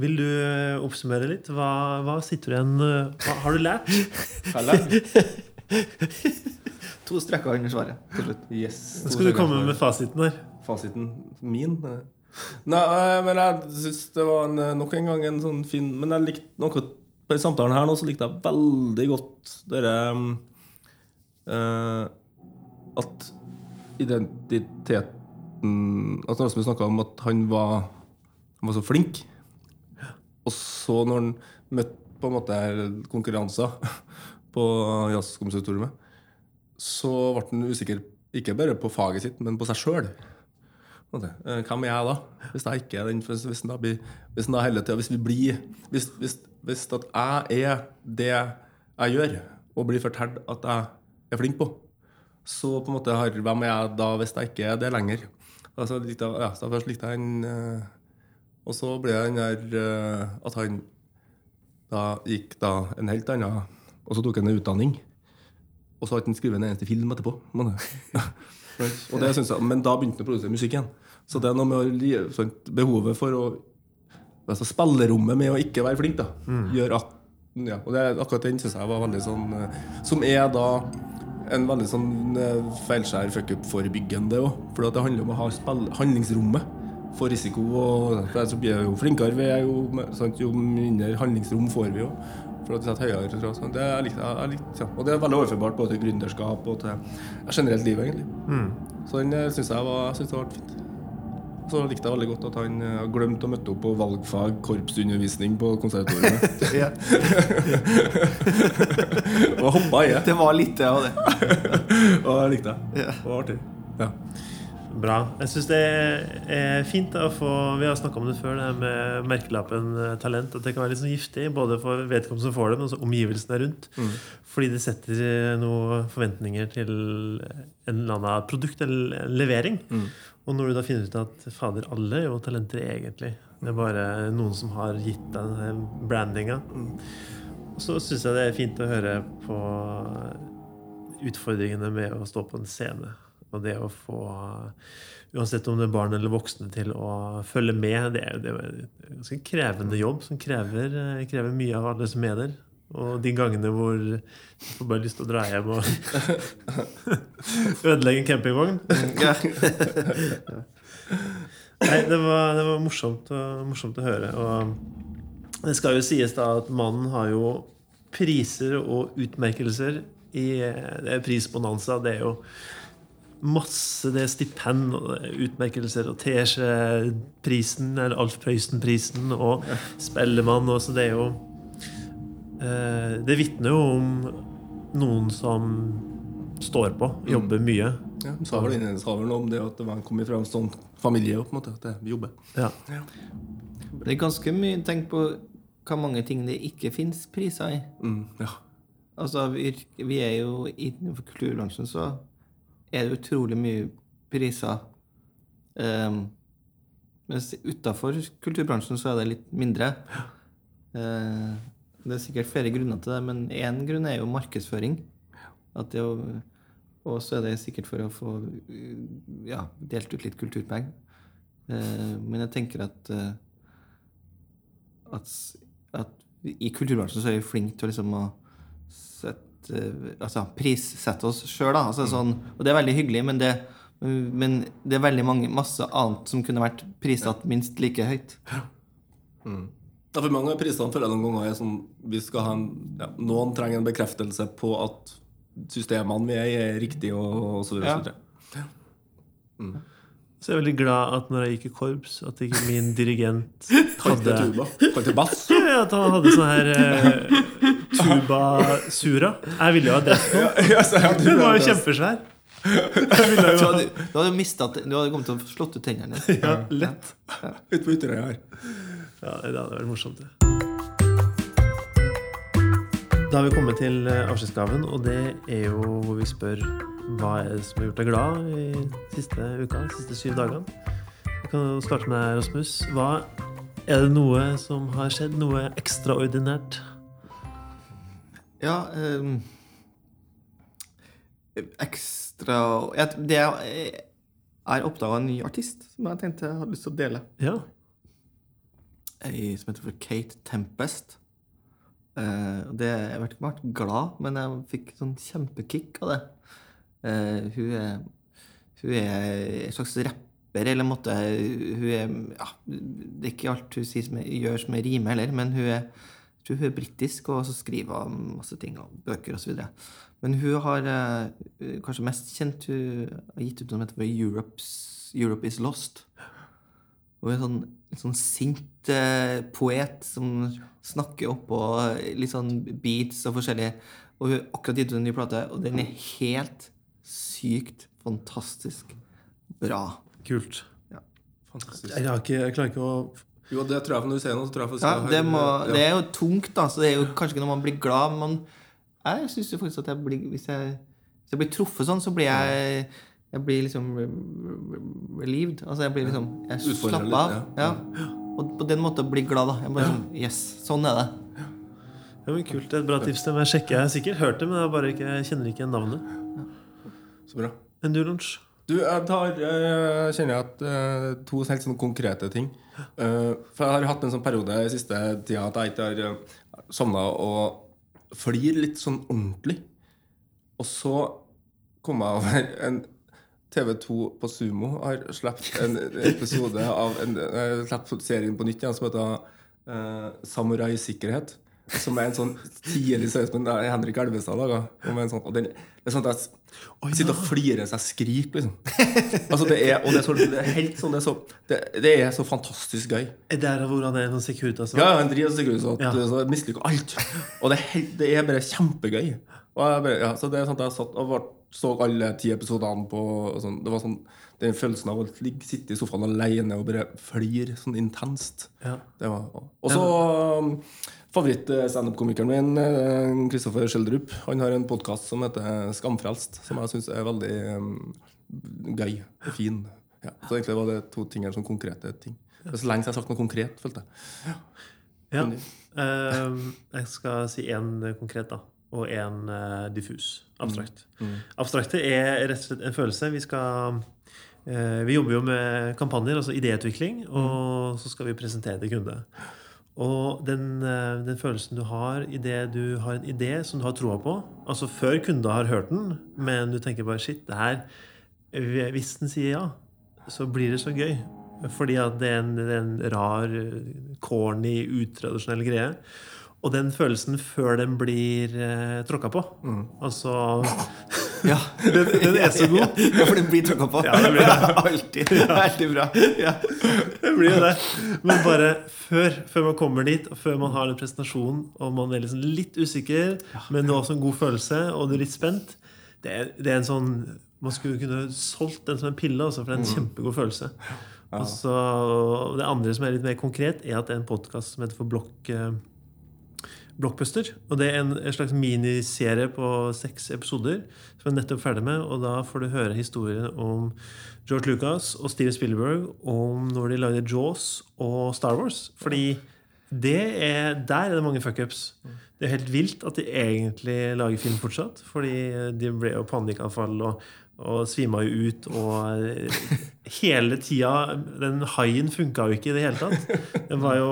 Speaker 1: vil du eh, oppsummere litt? Hva, hva sitter du igjen eh, Hva har du lært?
Speaker 2: Eller?
Speaker 3: To strekker under svaret til slutt.
Speaker 2: Yes.
Speaker 1: Nå skal du komme med fasiten her.
Speaker 2: fasiten min. Nei, eh, men jeg syns det var en, eh, nok en gang en sånn fin Men jeg likte noe på den samtalen her nå, så likte jeg veldig godt dere uh, At identiteten At Rasmus snakka om at han var, han var så flink. Og så, når han møtte på en måte konkurranser på jazzkonservatoriet, så ble han usikker ikke bare på faget sitt, men på seg sjøl. Hvem er jeg da? Hvis jeg ikke er den Hvis, da blir, hvis, da hele tiden, hvis vi blir Hvis, hvis, hvis at jeg er det jeg gjør, og blir fortalt at jeg er flink på, så på en måte har, hvem er jeg da hvis jeg ikke er det lenger? Altså, likte, ja, så Først likte jeg han eh, Og så ble det den der eh, at han da gikk da en helt annen Og så tok han en utdanning. Og så har ikke han skrevet en eneste film etterpå. Men, og det synes jeg, men da begynte han å produsere musikk igjen. Så det er noe med å, li- behovet for å altså Spillerommet med å ikke være flink, da, gjør at ja, og det, Akkurat den syns jeg var veldig sånn eh, Som er da en veldig sånn eh, feilskjær fuck-up-forebyggende òg. For det handler om å ha spill, handlingsrommet for risiko. Og så blir jeg jo flinkere vi er, jo, sant, jo mindre handlingsrom får vi jo. Setter høyere krav. sånn. Det er litt, er litt, ja. Og det er veldig overførbart både til gründerskap og til generelt liv, egentlig. Så den syns jeg var, synes det var fint. Så likte jeg veldig godt at han eh, glemte å møte opp på valgfag korpsundervisning på konservatoriet. Og hoppa i det.
Speaker 3: Det var litt det av det.
Speaker 2: Og det likte jeg. Det var artig. Ja.
Speaker 1: Bra. Jeg syns det er fint å få Vi har snakka om det før, det her med merkelappen eh, talent. At det kan være litt sånn giftig, både for vedkommende som får det, men også omgivelsene rundt. Fordi det setter eh, noen forventninger til en eller annen produkt eller levering. levering. Og når du da finner ut at fader, alle er jo talenter egentlig. Det er bare noen som har gitt deg denne brandinga. Og så syns jeg det er fint å høre på utfordringene med å stå på en scene. Og det å få, uansett om det er barn eller voksne, til å følge med, det er det er en ganske krevende jobb som krever, krever mye av alle som er der. Og de gangene hvor du får bare lyst til å dra hjem og ødelegge en campingvogn. Nei, det var, det var morsomt, morsomt å høre. Og det skal jo sies da at mannen har jo priser og utmerkelser i det er prisbonanza. Det er jo masse det stipend og er utmerkelser og Tesje-prisen, eller Alf Prøysen-prisen og Spellemann. Og så det er jo eh, Det vitner jo om noen som står på, jobber mye.
Speaker 2: Ja, sa vel innledningshaveren noe om det at man kom fra en sånn familie på en måte, at det jobber.
Speaker 1: Ja.
Speaker 3: Det er ganske mye Tenk på hva mange ting det ikke fins priser i.
Speaker 2: Mm, ja.
Speaker 3: Altså, vi, vi er jo innenfor kulturbransjen, så er det utrolig mye priser. Um, mens utafor kulturbransjen så er det litt mindre. Uh, det er sikkert flere grunner til det, men én grunn er jo markedsføring. At det og så er det sikkert for å få ja, delt ut litt kulturpenger. Uh, men jeg tenker at uh, at, at i kulturbransjen så er vi flinke til liksom å sette, altså, prissette oss sjøl. Altså, sånn, og det er veldig hyggelig, men det, men det er veldig mange, masse annet som kunne vært prissatt minst like høyt.
Speaker 2: Ja, for mange av prisene føler jeg noen ganger er sånn vi skal ha en, ja, Noen trenger en bekreftelse på at systemene vi er i, er riktige, og, og så videre.
Speaker 3: Ja.
Speaker 2: og så
Speaker 1: jeg er veldig glad at når jeg gikk i korps, at ikke min dirigent hadde
Speaker 2: tuba. Kalt bass.
Speaker 1: Ja, At han hadde sånn her eh, tuba-sura. Jeg ville jo ha drept
Speaker 2: jeg-
Speaker 1: Den var jo kjempesvær.
Speaker 3: Du hadde, du hadde mistet, du hadde kommet til å slått ut tennene
Speaker 1: ja, lett.
Speaker 2: Ute på Ytterøya her.
Speaker 1: Ja, det hadde vært morsomt. det. Da har vi kommet til eh, avskjedsgaven, og det er jo hvor vi spør hva er det som har gjort deg glad i siste uka, de siste syv dagene. Vi kan jo starte med deg, Rasmus. Hva Er det noe som har skjedd? Noe ekstraordinært?
Speaker 3: Ja um, Ekstra jeg, Det Jeg er oppdaga en ny artist som jeg tenkte jeg hadde lyst til å dele.
Speaker 1: Ja.
Speaker 3: Ei som heter for Kate Tempest. Uh, det, jeg ble ikke vært glad, men jeg fikk sånn kjempekick av det. Uh, hun, er, hun er en slags rapper, eller en måte Hun er ja, Det er ikke alt hun sier som er, gjør som er rime heller, men hun er, jeg tror hun er britisk, og så skriver hun masse ting, og bøker osv. Men hun har eh, kanskje mest kjent Hun har gitt ut noe som heter Europe Is Lost. Og en sånn, en sånn sint eh, poet som snakker oppå litt sånn beats og forskjellig. Og hun har akkurat gitt ut en ny plate, og den er helt sykt fantastisk bra.
Speaker 1: Kult.
Speaker 2: Fantastisk.
Speaker 1: Jeg, ikke, jeg klarer ikke å
Speaker 2: Jo, det tror jeg når du ser noe, så tror jeg faktisk
Speaker 3: Ja, det, må,
Speaker 2: ja.
Speaker 3: det er jo tungt, da, så det er jo kanskje ikke når man blir glad, men jeg syns faktisk at jeg blir Hvis jeg, hvis jeg blir truffet sånn, så blir jeg jeg blir liksom re- re- relieved. Altså jeg blir liksom Jeg slapper av. Ja. Og på den måten bli glad, da. Jeg bare sånn, Yes, sånn er det.
Speaker 1: Ja, men Kult. Det er et bra tips. Jeg sjekker. Jeg har sikkert hørt det, men jeg, bare ikke, jeg kjenner ikke navnet.
Speaker 2: Så bra.
Speaker 1: En du?
Speaker 2: Jeg tar, eh, kjenner at eh, to helt sånne konkrete ting. Uh, for jeg har hatt en sånn periode i siste tida at jeg ikke har savna å flire litt sånn ordentlig. Og så kom jeg over en TV2 på Sumo har sluppet en episode av en, uh, serien på nytt igjen som heter uh, Samurai sikkerhet. Som er en sånn tidlig serie som en- Henrik Elvestad laga. sånn- Og den, det er sånn at jeg sitter og flirer så jeg skriker, liksom. Altså det er, og det er, så, det er helt sånn Det er så, det, det er så fantastisk gøy.
Speaker 1: Er det der hvor han er noen sekunder
Speaker 2: Ja, ja, han driver sekunder så,
Speaker 1: Ja.
Speaker 2: så mislykker alt. Og det er, helt, det er bare kjempegøy. Bare, ja, så det er sånn at jeg satt og var, så alle ti episodene på sånn, Det var sånn den følelsen av å sitte i sofaen alene og bare flire sånn intenst.
Speaker 1: Ja.
Speaker 2: Det var, og så um, favoritt-standup-komikeren min, eh, Kristoffer Schjelderup, han har en podkast som heter Skamfrelst, som jeg syns er veldig um, gøy og fin. Ja. Så egentlig var det to ting her, sånn konkrete ting. Det er så lenge siden jeg har sagt noe konkret, følte jeg.
Speaker 1: Ja. Uh, jeg skal si én konkret, da. Og én diffus. Abstrakt. Abstrakte er rett og slett en følelse. Vi skal uh, Vi jobber jo med kampanjer, altså idéutvikling, og så skal vi presentere til kunde. Og den, eh, den følelsen du har idet du har en idé som du har troa på, altså før kunde har hørt den, men du tenker bare shit, det her Hvis den sier ja, så blir det så gøy. Fordi at det er en, det er en rar, corny, utradisjonell greie. Og den følelsen før den blir eh, tråkka på. Altså
Speaker 3: Ja.
Speaker 1: den, den er så god.
Speaker 3: Ja, for den blir tråkka på.
Speaker 1: Ja, det blir det.
Speaker 3: Alltid. Veldig bra. Ja.
Speaker 1: Det blir jo det. Men bare før, før man kommer dit, og før man har den presentasjonen, og man er liksom litt usikker, men nå også en god følelse, og du er litt spent Det er, det er en sånn Man skulle kunne solgt den som en pille, også, for det er en kjempegod følelse. Og så, det andre som er litt mer konkret, er at det er en podkast som heter for Blokk Blockbuster. Og det er en, en slags miniserie på seks episoder som jeg er nettopp ferdig med. Og da får du høre historien om George Lucas og Steven Spielberg om når de lagde Jaws og Star Wars. Fordi er, der er det mange fuckups. Det er helt vilt at de egentlig lager film fortsatt. Fordi de ble jo panikkanfall og, og svima jo ut. Og hele tida Den haien funka jo ikke i det hele tatt. Den var jo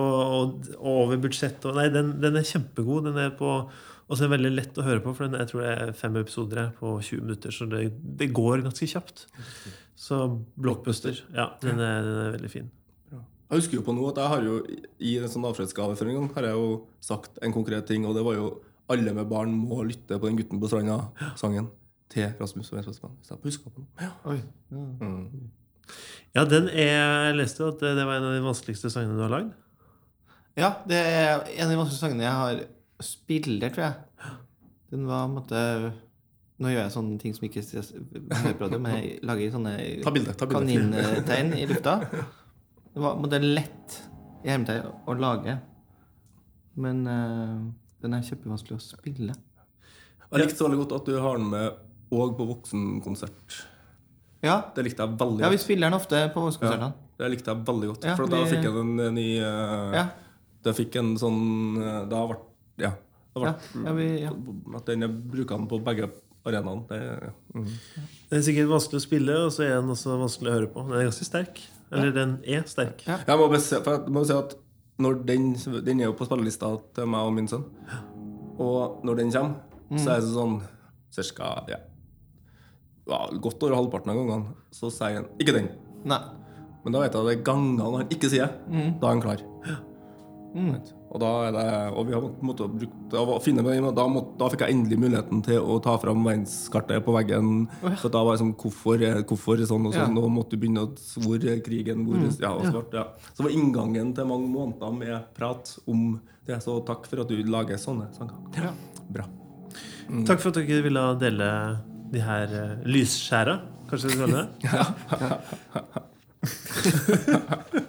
Speaker 1: over budsjett. Og, nei, den, den er kjempegod. Den er på og så er den veldig lett å høre på, for den, jeg tror det er fem episoder på 20 minutter. Så det, det går ganske kjapt. Så Blockbuster. Ja, den er, den er veldig fin.
Speaker 2: Jeg husker jo på nå at jeg har jo i en sånn avskjedsgave for en gang har jeg jo sagt en konkret ting, og det var jo alle med barn må lytte på den Gutten på stranda-sangen til Rasmus og Venstre Husk på noe. Ja.
Speaker 3: Oi.
Speaker 2: Mm.
Speaker 1: Ja, den er, jeg leste jo at det var en av de vanskeligste sangene du har lagd.
Speaker 3: Ja, det er en av de vanskeligste sangene jeg har spiller, tror jeg. Den var på en måte Nå gjør jeg sånne ting som ikke hører på radio, men jeg lager sånne
Speaker 2: Ta bilde. ta bilde.
Speaker 3: kanintegn i lufta. Det var på en måte lett i hermetegn å lage. Men uh, den er kjempevanskelig å spille.
Speaker 2: Jeg likte så veldig godt at du har den med òg på voksenkonsert.
Speaker 3: Ja,
Speaker 2: Det likte jeg veldig godt.
Speaker 3: ja vi spiller den ofte på konsertene.
Speaker 2: Det likte jeg veldig godt.
Speaker 3: Ja,
Speaker 2: for da
Speaker 3: vi-
Speaker 2: fikk jeg en, nye ny eh,
Speaker 3: Ja.
Speaker 2: Det fikk en sånn eh, Da ble Ja. Det ble,
Speaker 3: Ja, ja, vi, ja.
Speaker 2: At den er bruker den på begge arenaene. Det, mm.
Speaker 1: det, er sikkert vanskelig å spille, og så er den også vanskelig å høre på. Den er ganske sterk. Eller den er sterk.
Speaker 3: Ja.
Speaker 2: Jeg må bare si, for jeg må si at når den, den er jo på spillelista til meg og min sønn. Og når den kommer, så er det sånn cirka ja, ja, godt over halvparten av gangene så sier han 'ikke den'.
Speaker 3: Nei.
Speaker 2: Men da vet jeg at det er gangene han ikke sier. Da er han klar.
Speaker 3: Mm.
Speaker 2: Og da er det Og vi har måttet bruke finne meg, da, må, da fikk jeg endelig muligheten til å ta fram verdenskartet på veggen. For da var jeg sånn Hvorfor, hvorfor sånn og sånn?
Speaker 3: Ja.
Speaker 2: Og måtte du begynne å Hvor krigen? Hvor mm. ja, og så, ble- ja. så var inngangen til mange måneder med prat om det. Så takk for at du lager sånne sanger.
Speaker 3: Ja.
Speaker 2: Bra.
Speaker 1: Takk for at dere ville dele de her uh, lysskjæra, kanskje du kaller det.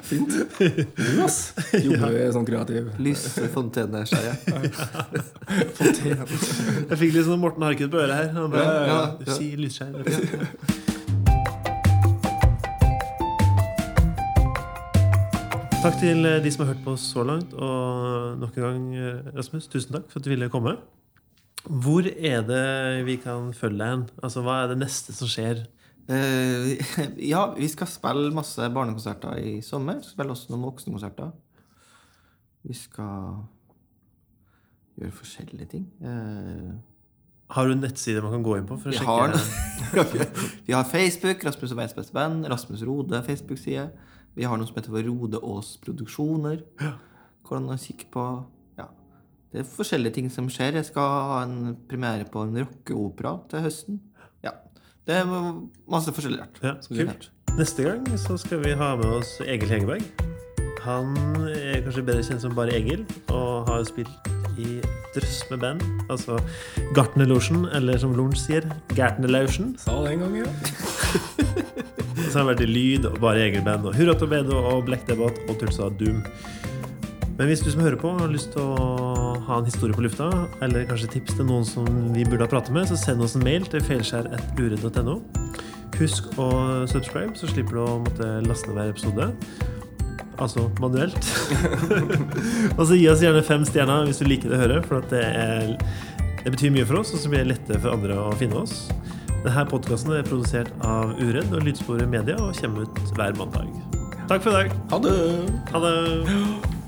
Speaker 2: Fint. Du, ass. Jobber ja. sånn kreativ
Speaker 3: Lysfonteneskjære.
Speaker 1: Jeg fikk litt sånn Morten Harket på øret her. Han bare,
Speaker 3: Ja, ja, ja.
Speaker 1: Si lysskjær. Takk til eh, de som har hørt på oss så langt. Og nok en gang, eh, Rasmus, tusen takk for at du ville komme. Hvor er det vi kan følge deg hen? Altså, hva er det neste som skjer?
Speaker 3: Uh, ja, vi skal spille masse barnekonserter i sommer. Vi Spille også noen voksenkonserter. Vi skal gjøre forskjellige ting. Uh,
Speaker 1: Har du en nettside man kan gå inn på? for å
Speaker 3: vi,
Speaker 1: sjekke?
Speaker 3: har, vi har Facebook, Rasmus og Veis beste band. Rasmus Rode Facebook-side. Vi har noe som heter for Rode Aas Produksjoner. Hvordan å kikke på. Det er forskjellige ting som skjer. Jeg skal ha en premiere på en rockeopera til høsten. Ja. Det er masse forskjellig rart.
Speaker 1: Ja,
Speaker 3: Så
Speaker 1: kult. Neste gang så skal vi ha med oss Egil Hegerberg. Han er kanskje bedre kjent som bare Egil, og har spilt i drøss med band. Altså Gartner Lotion, eller som Lorentz sier, Gartner Lotion.
Speaker 2: Sa det en gang, ja.
Speaker 1: Og så har han vært i Lyd og Bare Egil-band og Hurra Torbedo og Black Debate og Tulsa Doom. Men hvis du som hører på har lyst til å ha en historie på lufta, eller kanskje tips til noen som vi burde ha pratet med, så send oss en mail til feilskjær.uredd.no. Husk å subscribe, så slipper du å måtte laste ned hver episode. Altså manuelt. og så gi oss gjerne fem stjerner hvis du liker det å høre, for at det, er, det betyr mye for oss, og så blir det lettere for andre å finne oss. Denne podkasten er produsert av Uredd og Lydsporet Media og kommer ut hver mandag. Takk for i dag.
Speaker 2: Ha det!
Speaker 1: Ha det.